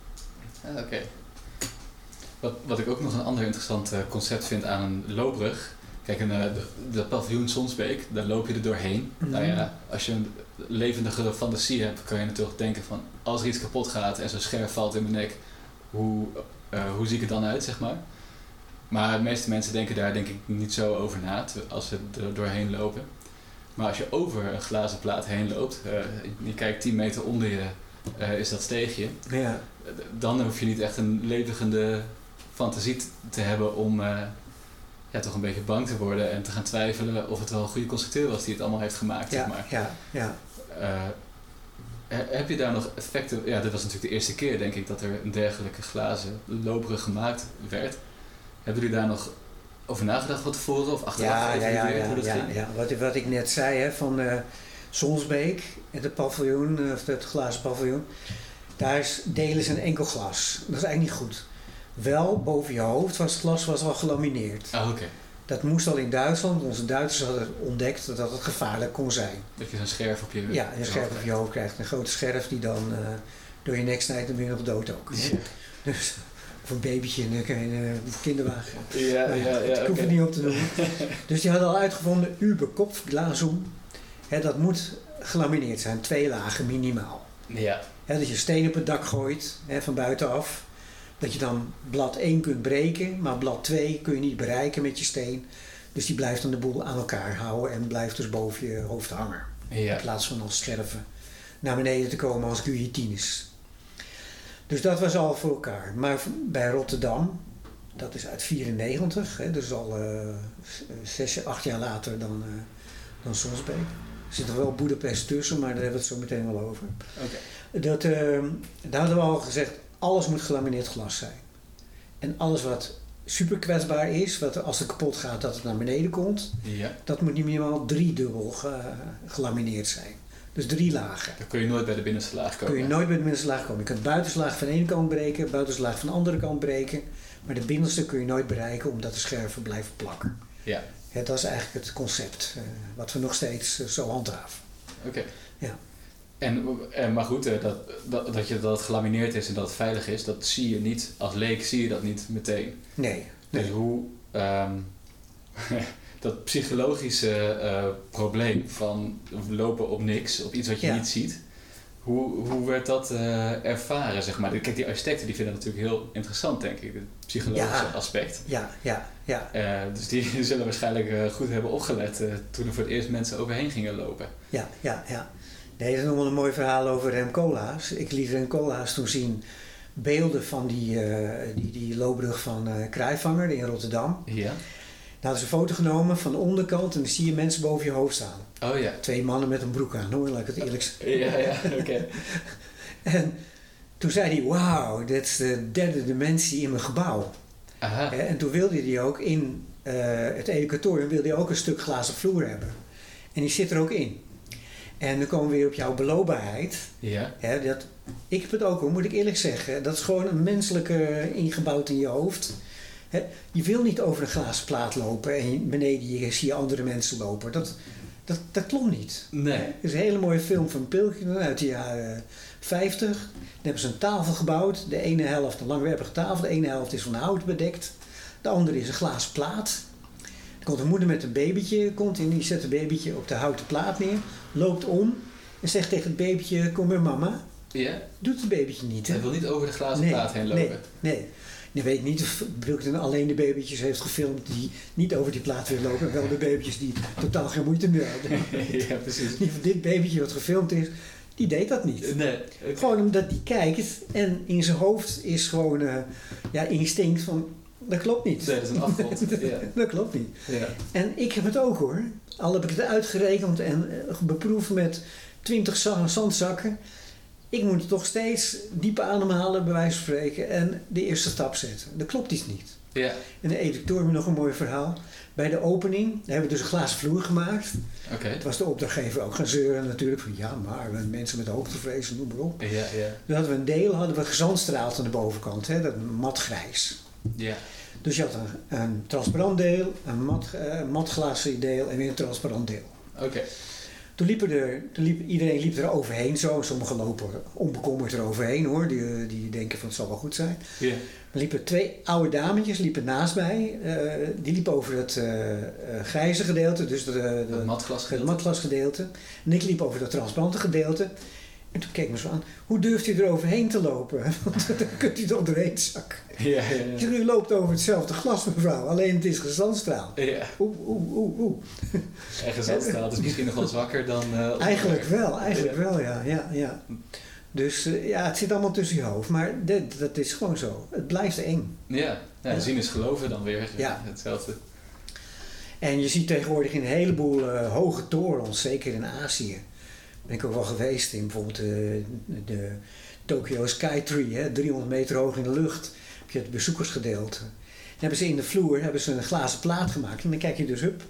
Ah, Oké. Wat, wat ik ook nog een ander interessant eh, concept vind aan een loopbrug. Kijk, een, eh, de, de paviljoen Sonsbeek, daar loop je er doorheen. Mhm. Nou ja, als je een levendige fantasie hebt, kan je natuurlijk denken van... Als er iets kapot gaat en zo'n scherf valt in mijn nek, hoe, eh, hoe zie ik er dan uit, zeg maar? Maar de meeste mensen denken daar denk ik niet zo over na, als ze er doorheen lopen. Maar als je over een glazen plaat heen loopt, eh, je kijkt 10 meter onder je, is dat steegje ja. dan hoef je niet echt een levende fantasie te hebben om eh, ja, toch een beetje bang te worden en te gaan twijfelen of het wel een goede constructeur was die het allemaal heeft gemaakt. zeg Ja, maar. ja, ja. Eh, he- heb je daar nog effecten? Ja, dit was natuurlijk de eerste keer, denk ik, dat er een dergelijke glazen loopbrug gemaakt werd. Hebben jullie daar nog over nagedacht van tevoren of achteraf Ja, ja, ja, ja, hoe dat ja, ging? ja. Wat, wat ik net zei hè, van eh Sonsbeek, het paviljoen, of het glazen paviljoen, daar is, delen ze een enkel glas. Dat is eigenlijk niet goed. Wel, boven je hoofd was het glas was al gelamineerd. Ah, oké. Dat moest al in Duitsland. Onze Duitsers hadden ontdekt dat het gevaarlijk kon zijn. Dat je zo'n scherf op je Ja, een scherf op je hoofd krijgt. Een grote scherf die dan eh, door je nek snijdt en ben je nog dood ook. Ja, Dus, of een babytje in een, in een kinderwagen. ja, ja. goed, ik hoef het niet op te noemen. <laughs> dus die hadden al uitgevonden, Uberkopfglasum. Hè, dat moet gelamineerd zijn, twee lagen minimaal. Ja, Hè, dat je steen op het dak gooit, hè, van buitenaf. Dat je dan blad 1 kunt breken, maar blad 2 kun je niet bereiken met je steen. Dus die blijft dan de boel aan elkaar houden en blijft dus boven je hoofd hangen. ja. In plaats van als scherven naar beneden te komen als guillotines. Dus dat was al voor elkaar. Maar bij Rotterdam, dat is uit 94, hè, dus al eh, zes, acht jaar later dan, eh dan Sonsbeek. Er zit er wel Boedapest tussen, maar daar hebben we het zo meteen wel over. Oké. Dat, eh, daar hadden we al gezegd, alles moet gelamineerd glas zijn. En alles wat super kwetsbaar is, wat als het kapot gaat dat het naar beneden komt, Ja, dat moet niet minimaal driedubbel ge, gelamineerd zijn. Dus drie lagen. dan kun je nooit bij de binnenste laag komen. Kun je nooit bij de binnenste laag komen. Je kunt de buitenste laag van de ene kant breken, de buitenste laag van de andere kant breken. Maar de binnenste kun je nooit bereiken omdat de scherven blijven plakken. Ja, Ja, dat is eigenlijk het concept eh, wat we nog steeds eh, zo handhaven. oké. Ja. En, en, maar goed, eh, dat, dat, dat, je, dat het gelamineerd is en dat het veilig is, dat zie je niet, als leek zie je dat niet meteen. Nee, Dus hoe ehm, <laughs> dat psychologische eh, probleem van lopen op niks, op iets wat je Ja. niet ziet, hoe, hoe werd dat eh, ervaren, zeg maar? Kijk, die architecten die vinden dat natuurlijk heel interessant, denk ik, het psychologische Ja. aspect. Ja, ja, ja. Dus die <laughs> zullen waarschijnlijk goed hebben opgelet toen er voor het eerst mensen overheen gingen lopen. Ja, ja, ja. Nee, dat is nog wel een mooi verhaal over Rem Koolhaas. Ik liet Rem Koolhaas toen zien beelden van die, eh, die, die loopbrug van eh Kruivanger in Rotterdam. Ja. hadden ze een foto genomen van de onderkant en dan zie je mensen boven je hoofd staan. Oh ja. Twee mannen met een broek aan hoor, laat ik het eerlijk zeggen. Ja, ja, oké. <laughs> En toen zei hij, wauw, dit is de derde dimensie in mijn gebouw. Aha. Hè, En toen wilde hij ook in eh, het educatorium wilde hij ook een stuk glazen vloer hebben. En die zit er ook in. En dan komen we weer op jouw beloopbaarheid. Ja. Hè, dat, ik heb het ook moet ik eerlijk zeggen. Dat is gewoon een menselijke ingebouwd in je hoofd. Hè, je wil niet over een glazen plaat lopen en beneden je zie je andere mensen lopen. Dat, dat, dat klopt niet. Nee. Er is een hele mooie film van Pilkington uit de jaren 50. Dan hebben ze een tafel gebouwd. De ene helft een langwerpige tafel, de ene helft is van hout bedekt. De andere is een glazen plaat. Er komt een moeder met een babytje, komt in, die zet het babytje op de houten plaat neer, loopt om en zegt tegen het babytje: Kom maar, mama. Ja. Doet het babytje niet, hè? Hij wil niet over de glazen plaat heen lopen. Nee, nee. Je weet niet of Wilkington alleen de babytjes heeft gefilmd die niet over die plaat willen lopen. En wel de babytjes die totaal geen moeite meer hadden. <laughs> ja, precies. Ieder geval dit babytje wat gefilmd is, die deed dat niet. Nee. Gewoon omdat hij kijkt en in zijn hoofd is gewoon eh, ja, instinct van, dat klopt niet. Nee, dat is een afgrond. <laughs> Ja. dat klopt niet. Ja. En ik heb het ook hoor. Al heb ik het uitgerekend en eh, beproefd met 20 za- zandzakken. Ik moet toch steeds diep ademhalen, bij wijze van spreken, en de eerste stap zetten. Dat klopt iets niet. Ja. En de editor nog een mooi verhaal. Bij de opening hebben we dus een glazen vloer gemaakt. Oké. Het was de opdrachtgever ook gaan zeuren natuurlijk. Van ja, maar we- mensen met hoogtevrees, noem maar op. Ja, ja. Toen hadden we een deel, hadden we gezandstraald aan de bovenkant. Hè, dat matgrijs. Ja. Dus je had een, een transparant deel, een mat, eh, matglazen deel en weer een transparant deel. Oké. Toen liepen er, toen liep, iedereen liep er overheen zo. Sommigen lopen onbekommerd er overheen hoor. Die, die denken van het zal wel goed zijn. Ja. Er liepen twee oude dametjes liepen naast mij. eh, die liepen over het eh, grijze gedeelte, dus de, de, Het matglas het gedeelte. matglasgedeelte. En ik liep over dat transparante gedeelte. En toen keek me zo aan, hoe durft u er overheen te lopen? <laughs> Want dan kunt u toch doorheen zakken. Ja, ja, ja. U loopt over hetzelfde glas, mevrouw, alleen het is gezandstraal. Ja. Oeh, oeh, oeh, oeh. En gezandstraal is misschien nog wel zwakker dan... eh, Eigenlijk wel, eigenlijk Ja. wel, ja. ja, ja. Dus eh, ja, het zit allemaal tussen je hoofd. Maar dat, dat is gewoon zo. Het blijft eng. Ja. Ja. zien is geloven dan weer. Ja. Hetzelfde. En je ziet tegenwoordig in een heleboel eh, hoge torens, zeker in Azië. Ben ik ook wel geweest in bijvoorbeeld eh, de Tokyo Skytree, hè, 300 meter hoog in de lucht. Heb je het bezoekersgedeelte. Dan hebben ze in de vloer hebben ze een glazen plaat gemaakt. En dan kijk je dus up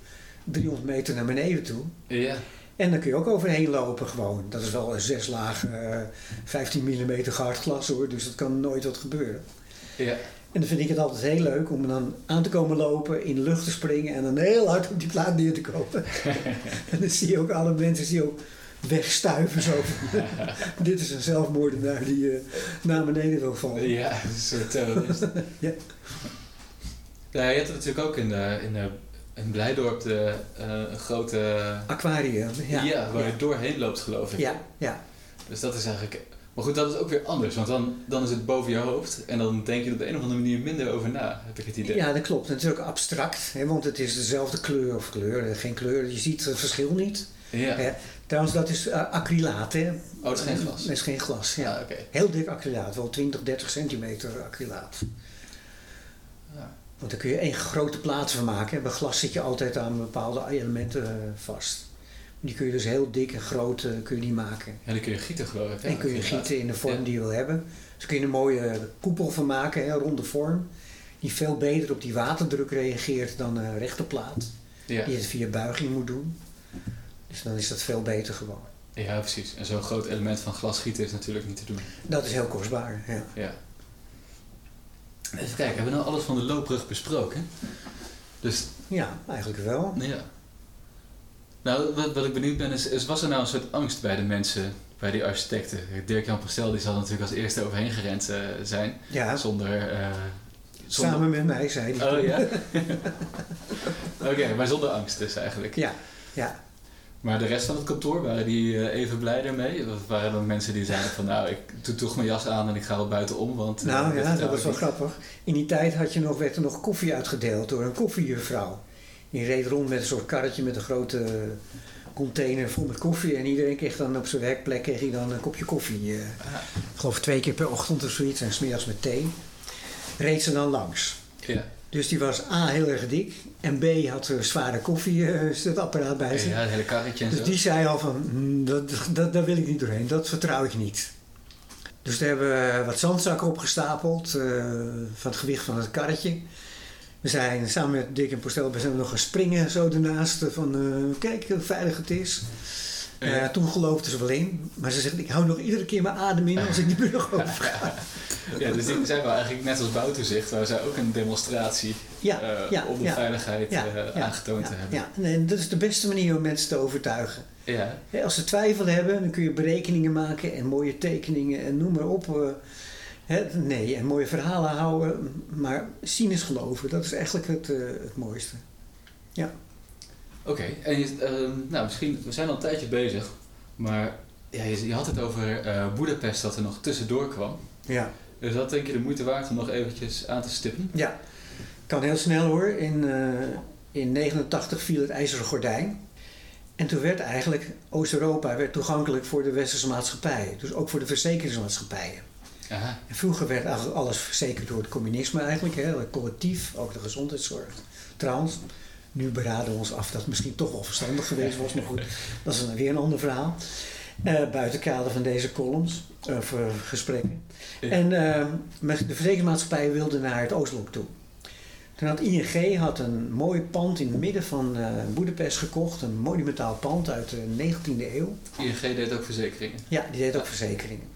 300 meter naar beneden toe. Ja. En dan kun je ook overheen lopen gewoon. Dat is wel een zes laag, eh 15 mm hard glas hoor, dus dat kan nooit wat gebeuren. Ja. En dan vind ik het altijd heel leuk om dan aan te komen lopen, in de lucht te springen en dan heel hard op die plaat neer te komen. <laughs> en dan zie je ook alle mensen zie je ook wegstuiven zo. <laughs> Dit is een zelfmoordenaar die eh, naar beneden wil vallen. Ja, een soort terrorist. <laughs> Ja. Je hebt het natuurlijk ook in, de, in, de, in Blijdorp de, eh, een grote... Aquarium, ja. Ja, waar ja. je doorheen loopt geloof ik. Ja, ja. Dus dat is eigenlijk... Maar goed, dat is ook weer anders. Want dan, dan is het boven je hoofd. En dan denk je er op de een of andere manier minder over na, heb ik het idee. Ja, dat klopt. En het is ook abstract, hè, want het is dezelfde kleur of kleur, eh, geen kleur. Je ziet het verschil niet. Ja. Hè. Trouwens, dat is eh, acrylaat, hè? Oh, het is geen glas? Dat is geen glas, ja. Oké. Heel dik acrylaat, wel 20, 30 centimeter acrylaat. Ja. Want daar kun je één grote plaats van maken. Bij glas zit je altijd aan bepaalde elementen eh, vast. Die kun je dus heel dik en groot eh, kun je die maken. Ja, die kun je gieten geloof ik. en kun je gieten in de vorm Ja. die je wil hebben. Dus kun je een mooie koepel van maken, een ronde vorm. Die veel beter op die waterdruk reageert dan een rechte plaat. Ja. Die het via buiging moet doen. Dus dan is dat veel beter gewoon. ja, precies. En zo'n groot element van glas gieten is natuurlijk niet te doen. Dat is heel kostbaar. Ja. Ja. Even kijken, hebben we nou alles van de loopbrug besproken? Dus, ja, eigenlijk wel. ja. Nou, wat, wat ik benieuwd ben is, is, was er nou een soort angst bij de mensen, bij die architecten? Dirk-Jan Pastel die zal natuurlijk als eerste overheen gerend eh, zijn, Ja, zonder... eh, zonder... samen met mij zei hij. Oh ja? <laughs> <laughs> Oké, maar zonder angst dus eigenlijk. Ja, ja. Maar de rest van het kantoor, waren die eh, even blij ermee? Of waren er mensen die zeiden van nou, ik doe toch mijn jas aan en ik ga wel buiten om, want... eh, Nou ja, dat was wel niet. grappig. In die tijd had je nog, werd er nog koffie uitgedeeld door een koffiejuffrouw. Die reed rond met een soort karretje met een grote container vol met koffie. En iedereen kreeg dan op zijn werkplek kreeg hij dan een kopje koffie. eh, Ah, ik geloof twee keer per ochtend of zoiets. En smiddags met thee. Reed ze dan langs. ja. Dus die was A, heel erg dik. En B, had een zware koffiezetapparaat bij zich. Ja, het hele karretje en Dus zo. die zei al van, "Hmm, dat, dat, daar wil ik niet doorheen, dat vertrouw ik niet. Dus daar hebben we wat zandzakken opgestapeld eh, van het gewicht van het karretje. We zijn samen met Dick en Postel zijn we nog gaan springen zo ernaast. eh, Van eh, kijk hoe veilig het is. Eh, Ja. toen geloofde ze wel in. Maar ze zegt, ik hou nog iedere keer mijn adem in als ik die brug <laughs> over ga. Ja, dus die zijn wel eigenlijk net als Bouwtoezicht, waar zij ook een demonstratie Ja, eh, ja, om de ja. veiligheid Ja, eh, ja, aangetoond te ja, hebben. Ja, en dat is de beste manier om mensen te overtuigen. Ja. Hè, als ze twijfel hebben, dan kun je berekeningen maken en mooie tekeningen en noem maar op. eh, hè, nee, en mooie verhalen houden, maar zien is geloven, dat is eigenlijk het, eh, het mooiste. Oké, en je, ehm, nou, misschien, we zijn al een tijdje bezig, maar ja, je, je had het over eh Boedapest dat er nog tussendoor kwam. Ja. Dus dat denk je de moeite waard om nog eventjes aan te stippen? Ja, kan heel snel hoor. In, eh in 89 viel het ijzeren gordijn. En toen werd eigenlijk Oost-Europa werd toegankelijk voor de westerse maatschappijen. Dus ook voor de verzekeringsmaatschappijen. Aha. En vroeger werd eigenlijk alles verzekerd door het communisme eigenlijk, hè, het collectief, ook de gezondheidszorg. Trouwens, nu beraden we ons af dat het misschien toch wel verstandig geweest was, maar goed, dat is dan weer een ander verhaal. Eh buiten kader van deze columns, of eh, gesprekken. Ja. En eh, met de verzekeringsmaatschappijen wilden naar het Oostblok toe. Toen had ING had een mooi pand in het midden van eh Boedapest gekocht, een monumentaal pand uit de 19e eeuw. ING deed ook verzekeringen. Ja, die deed ook verzekeringen.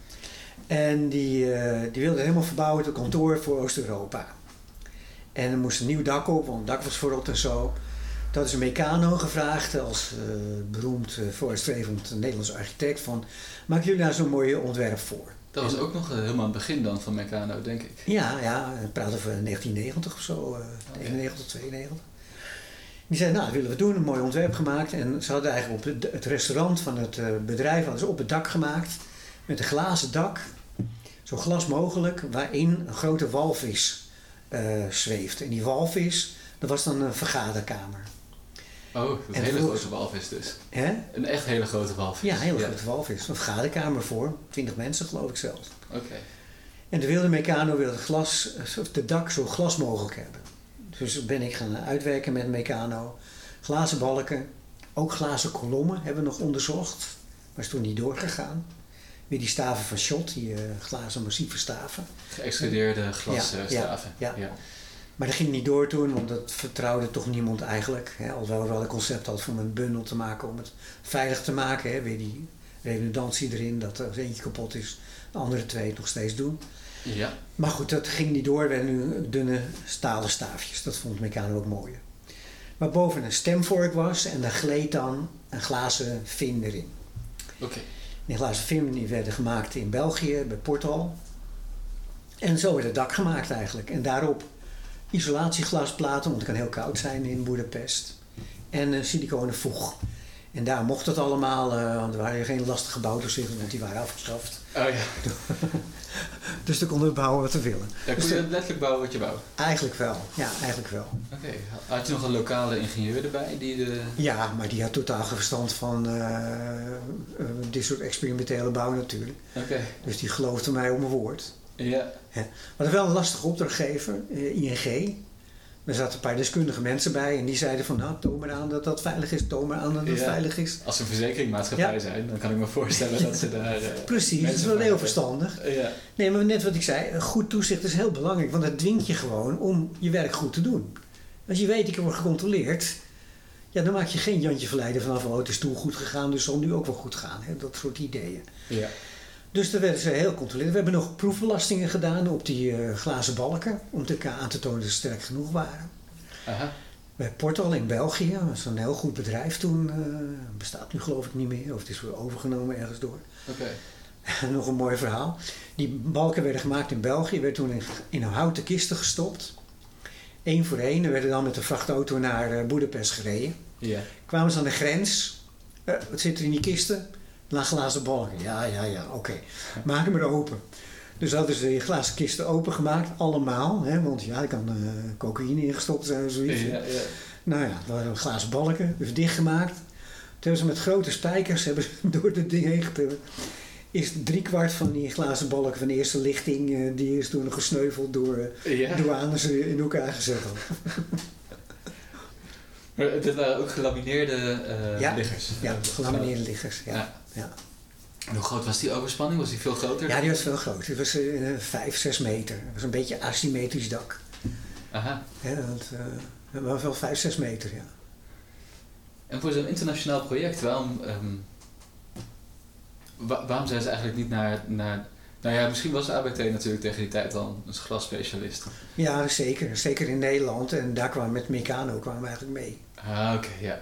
En die, die wilde helemaal verbouwen tot kantoor voor Oost-Europa. En er moest een nieuw dak op, want het dak was verrot en zo. Dat is een Meccano gevraagd als eh, beroemd, uh, vooruitstrevend Nederlands architect. Van, maak jullie daar zo'n mooi ontwerp voor? Dat was ook nog eh, helemaal het begin dan van Meccano, denk ik. Ja, ja, we praten over 1990 of zo, eh 91, 92. Die zei, nou, dat willen we doen, een mooi ontwerp gemaakt. En ze hadden eigenlijk op het, restaurant van het eh, bedrijf hadden ze op het dak gemaakt. Met een glazen dak, zo glas mogelijk, waarin een grote walvis eh, zweeft. En die walvis, dat was dan een vergaderkamer. Oh, En een hele grote walvis dus. Hè? Een echt hele grote walvis. Ja, een hele grote walvis. Een vergaderkamer voor 20 mensen, geloof ik zelfs. Oké. En de wilde Meccano wilde het glas, de dak zo glas mogelijk hebben. Dus ben ik gaan uitwerken met Meccano. Glazen balken, ook glazen kolommen hebben we nog onderzocht. Maar is toen niet doorgegaan. Weer die staven van Schott, die eh, glazen massieve staven. Geëxtrudeerde glasstaven. Ja, staven. ja, ja. Maar dat ging niet door toen, want dat vertrouwde toch niemand eigenlijk. Hè? Alhoewel we wel een concept hadden om een bundel te maken om het veilig te maken. Hè? Weer die redundantie erin, dat als eentje kapot is, de andere twee het nog steeds doen. Ja. Maar goed, dat ging niet door. Er werden nu dunne stalen staafjes. Dat vond Meccano ook mooier. Maar boven een stemvork was en daar gleed dan een glazen vin erin. Oké. Vin die werden gemaakt in België, bij Portal. En zo werd het dak gemaakt eigenlijk. En daarop isolatieglasplaten, want het kan heel koud zijn in Boedapest. En een siliconen voeg. En daar mocht het allemaal, eh, want er waren geen lastige bouwtoezichten, want die waren afgeschaft. Oh ja. <laughs> Dus dan konden we bouwen wat we willen. Ja, Dus kon je dat- letterlijk bouwen wat je wou? Eigenlijk wel, ja, eigenlijk wel. Oké. Had je nog een lokale ingenieur erbij die de... Ja, maar die had totaal geen verstand van eh, eh, dit soort experimentele bouw natuurlijk. Oké. Dus die geloofde mij op mijn woord. Ja. We hadden wel een lastige opdrachtgever, ING. Er zaten een paar deskundige mensen bij en die zeiden van nou, toon maar aan dat dat veilig is, toon maar aan dat Ja. veilig is. Als ze een verzekeringmaatschappij Ja. zijn, dan kan ik me voorstellen dat ze daar... eh, Precies, dat is wel heel verstandig. Ja. Nee, maar net wat ik zei, goed toezicht is heel belangrijk, want dat dwingt je gewoon om je werk goed te doen. Als je weet, ik word gecontroleerd, ja, dan maak je geen Jantje verleiden vanaf, oh, het is toen goed gegaan, dus zal nu ook wel goed gaan. Hè? Dat soort ideeën. Ja. Dus daar werden ze heel controlerend. We hebben nog proefbelastingen gedaan op die eh, glazen balken, om te aan te tonen dat ze sterk genoeg waren. Aha. Bij Portal in België, dat was een heel goed bedrijf toen, eh, bestaat nu geloof ik niet meer, of het is weer overgenomen ergens door. Oké. <laughs> Nog een mooi verhaal. Die balken werden gemaakt in België, werden toen in, in houten kisten gestopt. Eén voor één, en werden dan met de vrachtauto naar eh, Boedapest gereden. Ja. Kwamen ze aan de grens, Eh, wat zit er in die kisten? Glazen balken. Ja, ja, ja, oké. Maak hem maar open. Dus hadden ze die glazen kisten opengemaakt, allemaal. Hè, want ja, er kan eh, cocaïne ingestopt zijn zoiets. Ja, ja. Nou ja, dat waren glazen balken, dus dichtgemaakt. Toen hebben ze met grote spijkers hebben ze <laughs> door het ding heen getild. is driekwart van die glazen balken van de eerste lichting, eh, die is toen gesneuveld door uh, Ja. in elkaar gezet. <laughs> Maar dit waren ook gelamineerde Ja. liggers. Ja, gelamineerde liggers. Ja. Ja. Ja. En hoe groot was die overspanning? Was die veel groter? ja, die was veel groter. Die was eh, vijf, zes meter. Dat was een beetje asymmetrisch dak. Aha. Ja, dat, eh, maar wel vijf, zes meter, ja. En voor zo'n internationaal project, waarom, ehm, wa- waarom zijn ze eigenlijk niet naar, naar... Nou ja, misschien was ABT natuurlijk tegen die tijd al een glasspecialist. Ja, zeker. Zeker in Nederland. En daar kwamen met Meccano kwamen we eigenlijk mee. Ah, oké, ja.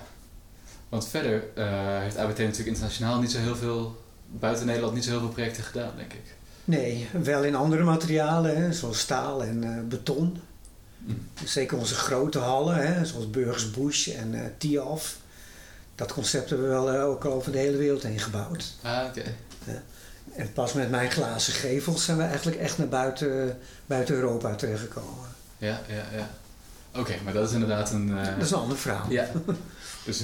Want verder eh, heeft ABT natuurlijk internationaal niet zo heel veel... Buiten Nederland niet zo heel veel projecten gedaan, denk ik. Nee, wel in andere materialen, hè, zoals staal en eh, beton. Mm. Zeker onze grote hallen, hè, zoals Burgers Bush en eh Tialf. Dat concept hebben we wel ook over de hele wereld heen gebouwd. Ah, oké. En pas met mijn glazen gevels zijn we eigenlijk echt naar buiten, buiten Europa terechtgekomen. Ja, ja, ja. Oké, maar dat is inderdaad een... Dat is een ander verhaal. Ja. <laughs> dus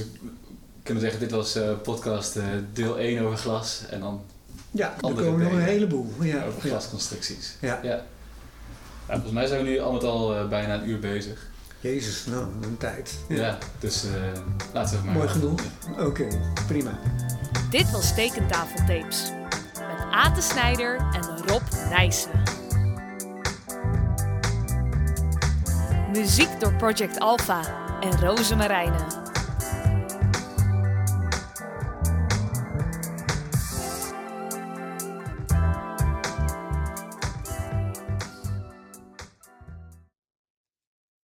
kunnen zeggen, dit was eh, podcast eh, deel 1 over glas. En dan Ja, er komen nog een heleboel. Ja, over glasconstructies. ja. Ja. Nou, volgens mij zijn we nu al met al eh, bijna een uur bezig. Jezus, nou, een tijd. Ja, dus eh, laten we maar... Mooi genoeg. Oké, prima. Dit was Tekentafeltapes. Met Ate Snijder en Rob Nijssen. Muziek door Project Alpha en Roze Marijnen.